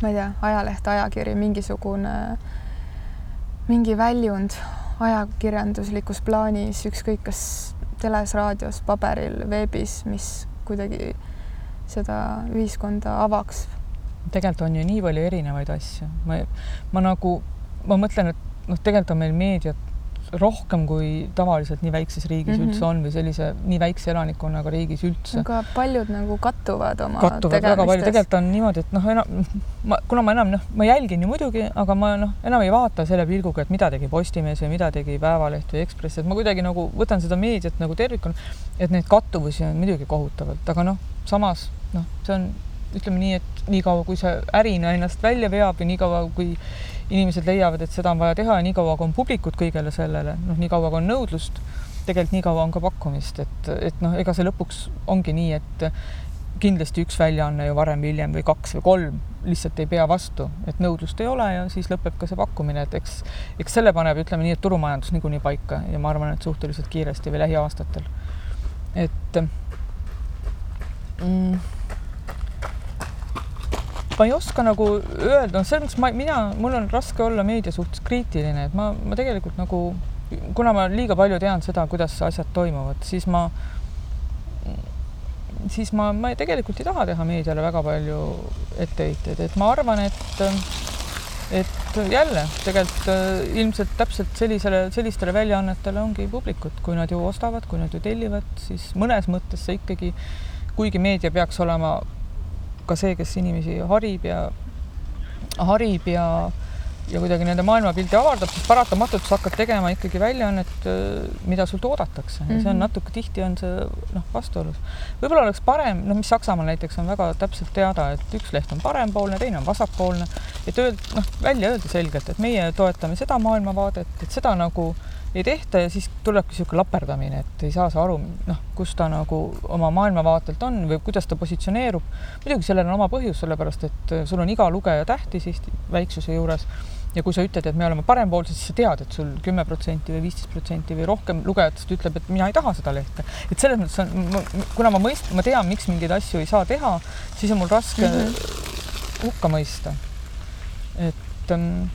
Speaker 1: ma ei tea, ajaleht, ajakiri, mingisugune äh, mingi väljund ajakirjanduslikus plaanis, ükskõik kas teles, raadios, paberil, veebis, mis kuidagi seda ühiskonda avaks.
Speaker 2: Tegelikult on ju nii palju erinevaid asju, ma, ma nagu, ma mõtlen, et noh, tegelikult on meil meediat rohkem kui tavaliselt nii väikses riigis mm -hmm. üldse on või sellise nii väikse elanikkonnaga riigis üldse.
Speaker 1: aga paljud nagu kattuvad oma
Speaker 2: kattuvad väga palju, tegelikult on niimoodi, et noh, enam ma, kuna ma enam noh, ma jälgin ju muidugi, aga ma noh, enam ei vaata selle pilguga, et mida tegi Postimees või mida tegi Päevaleht või Ekspress, et ma kuidagi nagu võtan seda meediat nagu tervikuna, et neid kattuvusi on muidugi kohutavalt, aga noh, samas noh, see on ütleme nii, et niikaua, kui see ärina ennast välja veab ja niikaua, kui inimesed leiavad, et seda on vaja teha ja niikaua, kui on publikut kõigele sellele, noh, niikaua kui on nõudlust, tegelikult niikaua on ka pakkumist, et, et noh, ega see lõpuks ongi nii, et kindlasti üks väljaanne ju varem või hiljem või kaks või kolm lihtsalt ei pea vastu, et nõudlust ei ole ja siis lõpeb ka see pakkumine, et eks, eks selle paneb, ütleme nii, et turumajandus niikuinii paika ja ma arvan, et suhteliselt kiiresti või lähiaastatel. et mm, ma ei oska nagu öelda, noh, selles mõttes ma, mina, mul on raske olla meedia suhtes kriitiline, et ma, ma tegelikult nagu, kuna ma liiga palju tean seda, kuidas asjad toimuvad, siis ma, siis ma, ma tegelikult ei taha teha meediale väga palju etteheiteid, et ma arvan, et et jälle tegelikult ilmselt täpselt sellisele, sellistele väljaannetele ongi publikut, kui nad ju ostavad, kui nad ju tellivad, siis mõnes mõttes see ikkagi, kuigi meedia peaks olema ka see, kes inimesi harib ja harib ja ja kuidagi nende maailmapildi avardab, siis paratamatult sa hakkad tegema ikkagi väljaannet, mida sult oodatakse ja see on mhm. natuke tihti on see noh, vastuolus. võib-olla oleks parem, noh, mis Saksamaal näiteks on väga täpselt teada, et üks leht on parempoolne, teine on vasakpoolne, et öelda, noh, välja öelda selgelt, et meie toetame seda maailmavaadet, et seda nagu äh, ei tehta ja siis tulebki niisugune laperdamine, et ei saa sa aru, noh, kus ta nagu oma maailmavaatelt on või kuidas ta positsioneerub. muidugi sellel on oma põhjus, sellepärast et sul on iga lugeja tähtis Eesti väiksuse juures ja kui sa ütled, et me oleme parempoolsed, siis sa tead, et sul kümme protsenti või viisteist protsenti või rohkem lugejatest ütleb, et mina ei taha seda lehte. et selles mõttes on, kuna ma mõist-, ma tean, miks mingeid asju ei saa teha, siis on mul raske mm -hmm. hukka mõista. et ähm,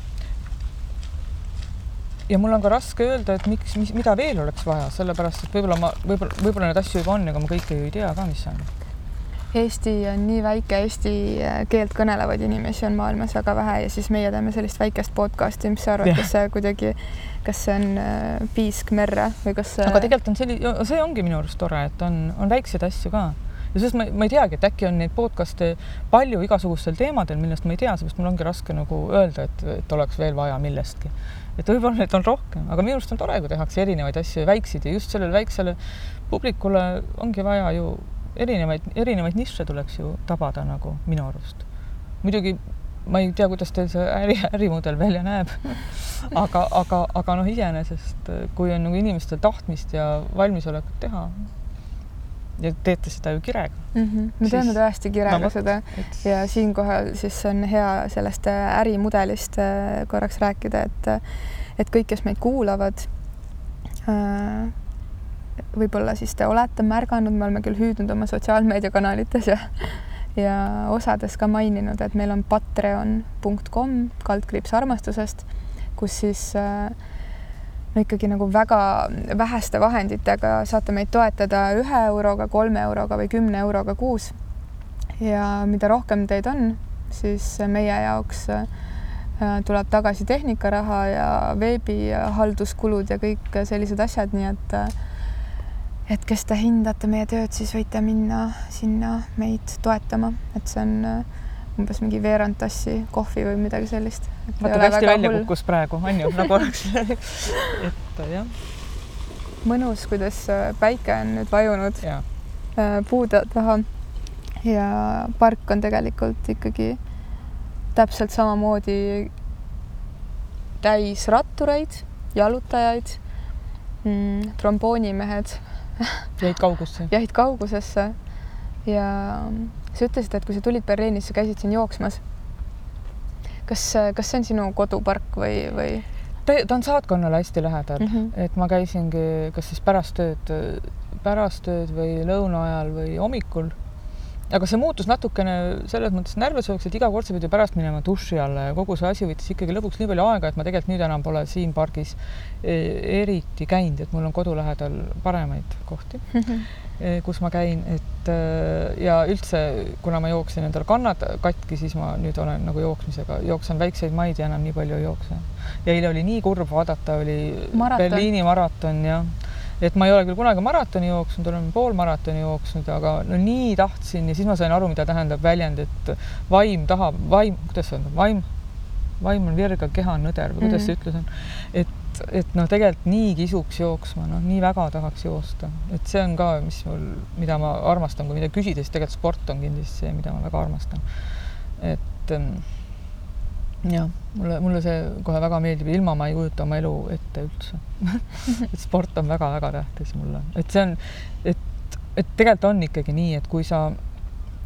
Speaker 2: ja mul on ka raske öelda, et miks, mis, mida veel oleks vaja, sellepärast et võib-olla ma, võib-olla, võib-olla neid asju juba on, ega ma kõike ju ei tea ka, mis on.
Speaker 1: Eesti on nii väike, eesti keelt kõnelevaid inimesi on maailmas väga vähe ja siis meie teeme sellist väikest podcast'i, mis sa arvad, kas see kuidagi, kas see on äh, piisk merre või kas see...
Speaker 2: aga tegelikult on selline, see ongi minu arust tore, et on, on väikseid asju ka. Ja sest ma, ma ei teagi, et äkki on neid podcast'e palju igasugustel teemadel, millest ma ei tea, seepärast mul ongi raske nagu öelda, et, et oleks veel vaja millestki et võib-olla neid on rohkem, aga minu arust on tore, kui tehakse erinevaid asju ja väikseid ja just sellele väiksele publikule ongi vaja ju erinevaid, erinevaid nišše tuleks ju tabada nagu minu arust. muidugi ma ei tea, kuidas teil see äri, ärimudel välja näeb *laughs* aga, aga, aga noh, iseenesest kui on nagu inimestel tahtmist ja valmisolekut teha ja teete seda ju kirega
Speaker 1: mm. -hmm. me teeme tõesti kirega no, seda et... ja siinkohal siis on hea sellest äh, ärimudelist äh, korraks rääkida, et et kõik, kes meid kuulavad, äh, võib-olla siis te olete märganud, me oleme küll hüüdnud oma sotsiaalmeediakanalites ja ja osades ka maininud, et meil on patreon.com kaldkriips armastusest, kus siis äh, ikkagi nagu väga väheste vahenditega saate meid toetada ühe euroga, kolme euroga või kümne euroga kuus. ja mida rohkem teid on, siis meie jaoks äh, tuleb tagasi tehnikaraha ja veebihalduskulud ja kõik sellised asjad, nii et äh, et kes te hindate meie tööd, siis võite minna sinna meid toetama, et see on äh, umbes mingi veerand tassi kohvi või midagi sellist.
Speaker 2: vaata, kui hästi välja kukkus praegu, on ju, nagu oleks *laughs* et jah.
Speaker 1: mõnus, kuidas äh, päike on nüüd vajunud ja. Äh, puude taha. ja park on tegelikult ikkagi täpselt samamoodi täis rattureid, jalutajaid mm,, tromboonimehed
Speaker 2: jäid kaugusesse? *laughs*
Speaker 1: jäid kaugusesse ja sa ütlesid, et kui sa tulid Berliinist, sa käisid siin jooksmas. kas, kas see on sinu kodupark või, või?
Speaker 2: ta, on saatkonnale hästi lähedal mm, -hmm. et ma käisingi kas siis pärast tööd, pärast tööd või lõuna ajal või hommikul aga see muutus natukene selles mõttes närviseks, et iga kord sa pidi pärast minema duši alla ja kogu see asi võttis ikkagi lõpuks nii palju aega, et ma tegelikult nüüd enam pole siin pargis e, eriti käinud, et mul on kodu lähedal paremaid kohti mm, -hmm. kus ma käin, et e, ja üldse, kuna ma jooksin endal kannad katki, siis ma nüüd olen nagu jooksmisega, jooksen väikseid maid ja enam nii palju ei jookse. ja eile oli nii kurb vaadata, oli maraton. Berliini maraton ja et ma ei ole küll kunagi maratoni jooksnud, olen poolmaratoni jooksnud, aga no nii tahtsin ja siis ma sain aru, mida tähendab väljend, et vaim tahab, vaim, kuidas see on, vaim, vaim on virg, keha on nõder või kuidas mm -hmm. see ütlus on. et, et noh, tegelikult nii kisuks jooksma, noh, nii väga tahaks joosta, et see on ka, mis mul, mida ma armastan, kui midagi küsida, siis tegelikult sport on kindlasti see, mida ma väga armastan. et jah, mulle, mulle see kohe väga meeldib, ilma ma ei kujuta oma elu ette üldse. *laughs* Et sport on väga-väga tähtis mulle, et see on, et, et tegelikult on ikkagi nii, et kui sa,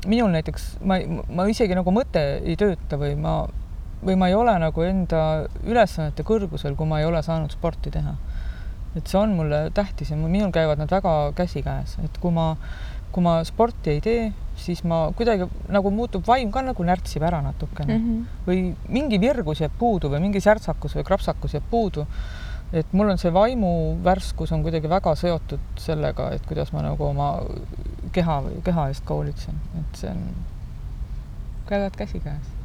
Speaker 2: minul näiteks ma, ma isegi nagu mõte ei tööta või ma, või ma ei ole nagu enda ülesannete kõrgusel, kui ma ei ole saanud sporti teha. et see on mulle tähtis ja minul käivad nad väga käsikäes, et kui ma kui ma sporti ei tee, siis ma kuidagi nagu muutub vaim ka nagu närtsib ära natukene mm -hmm. või mingi virgus jääb puudu või mingi särtsakus või krapsakus jääb puudu. et mul on see vaimu värskus on kuidagi väga seotud sellega, et kuidas ma nagu oma keha keha eest ka hoolitsen, et see on, käivad käsikäes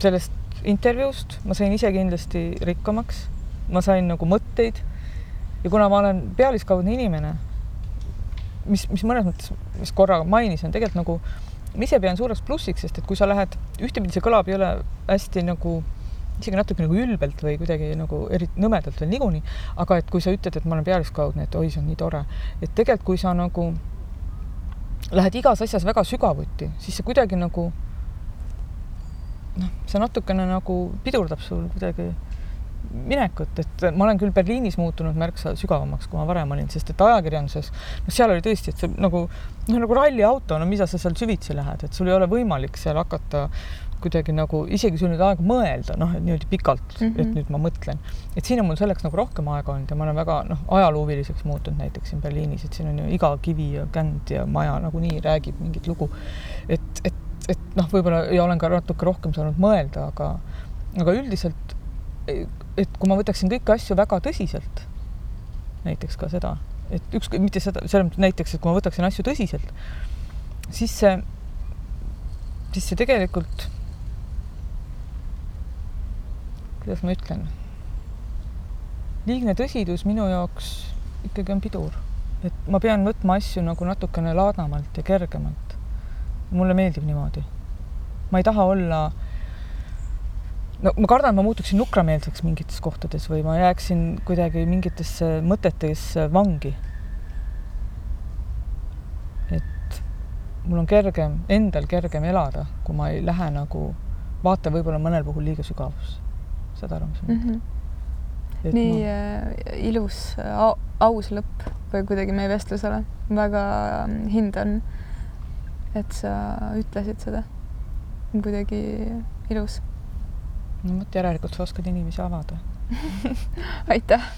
Speaker 2: sellest intervjuust, ma sain ise kindlasti rikkamaks, ma sain nagu mõtteid. Ja kuna ma olen pealiskaudne inimene, mis, mis mõnes mõttes, mis korra mainisin, tegelikult nagu ma ise pean suureks plussiks, sest et kui sa lähed, ühtepidi see kõlab jõle hästi nagu isegi natuke nagu ülbelt või kuidagi nagu eriti nõmedalt veel niikuinii, aga et kui sa ütled, et ma olen pealiskaudne, et oi, see on nii tore, et tegelikult kui sa nagu lähed igas asjas väga sügavuti, siis see kuidagi nagu noh, see natukene nagu pidurdab sul kuidagi minekut, et ma olen küll Berliinis muutunud märksa sügavamaks, kui ma varem olin, sest et ajakirjanduses, noh, seal oli tõesti, et see nagu noh, nagu ralliauto, no mida sa seal süvitsi lähed, et sul ei ole võimalik seal hakata kuidagi nagu isegi sul nüüd aega mõelda, noh, et niimoodi pikalt mm, -hmm. et mhm. nüüd ma mõtlen, et siin on mul selleks nagu rohkem aega olnud ja ma olen väga noh, ajaloohuviliseks muutunud näiteks siin Berliinis, et siin on ju iga kivi ja känd ja maja nagunii räägib mingit lugu. et, et et noh, võib-olla ja olen ka natuke rohkem saanud mõelda, aga, aga üldiselt, et kui ma võtaksin kõiki asju väga tõsiselt, näiteks ka seda, et ükskõik, mitte seda, selles mõttes näiteks, et kui ma võtaksin asju tõsiselt, siis see, siis see tegelikult, kuidas ma ütlen, liigne tõsidus minu jaoks ikkagi on pidur, et ma pean võtma asju nagu natukene laadamalt ja kergemalt mulle meeldib niimoodi. ma ei taha olla, no ma kardan, ma muutuksin nukrameelseks mingites kohtades või ma jääksin kuidagi mingitesse mõtetesse vangi. et mul on kergem, endal kergem elada, kui ma ei lähe nagu, vaata võib-olla mõnel puhul liiga sügavusse. saad aru, mis ma mõtlen
Speaker 1: mm? -hmm Et nii ma... äh, ilus au,, aus lõpp või kuidagi meie vestlusele. väga ähm, hindan, et sa ütlesid seda. kuidagi ilus
Speaker 2: no vot, järelikult sa oskad inimesi avada. *laughs*
Speaker 1: Aitäh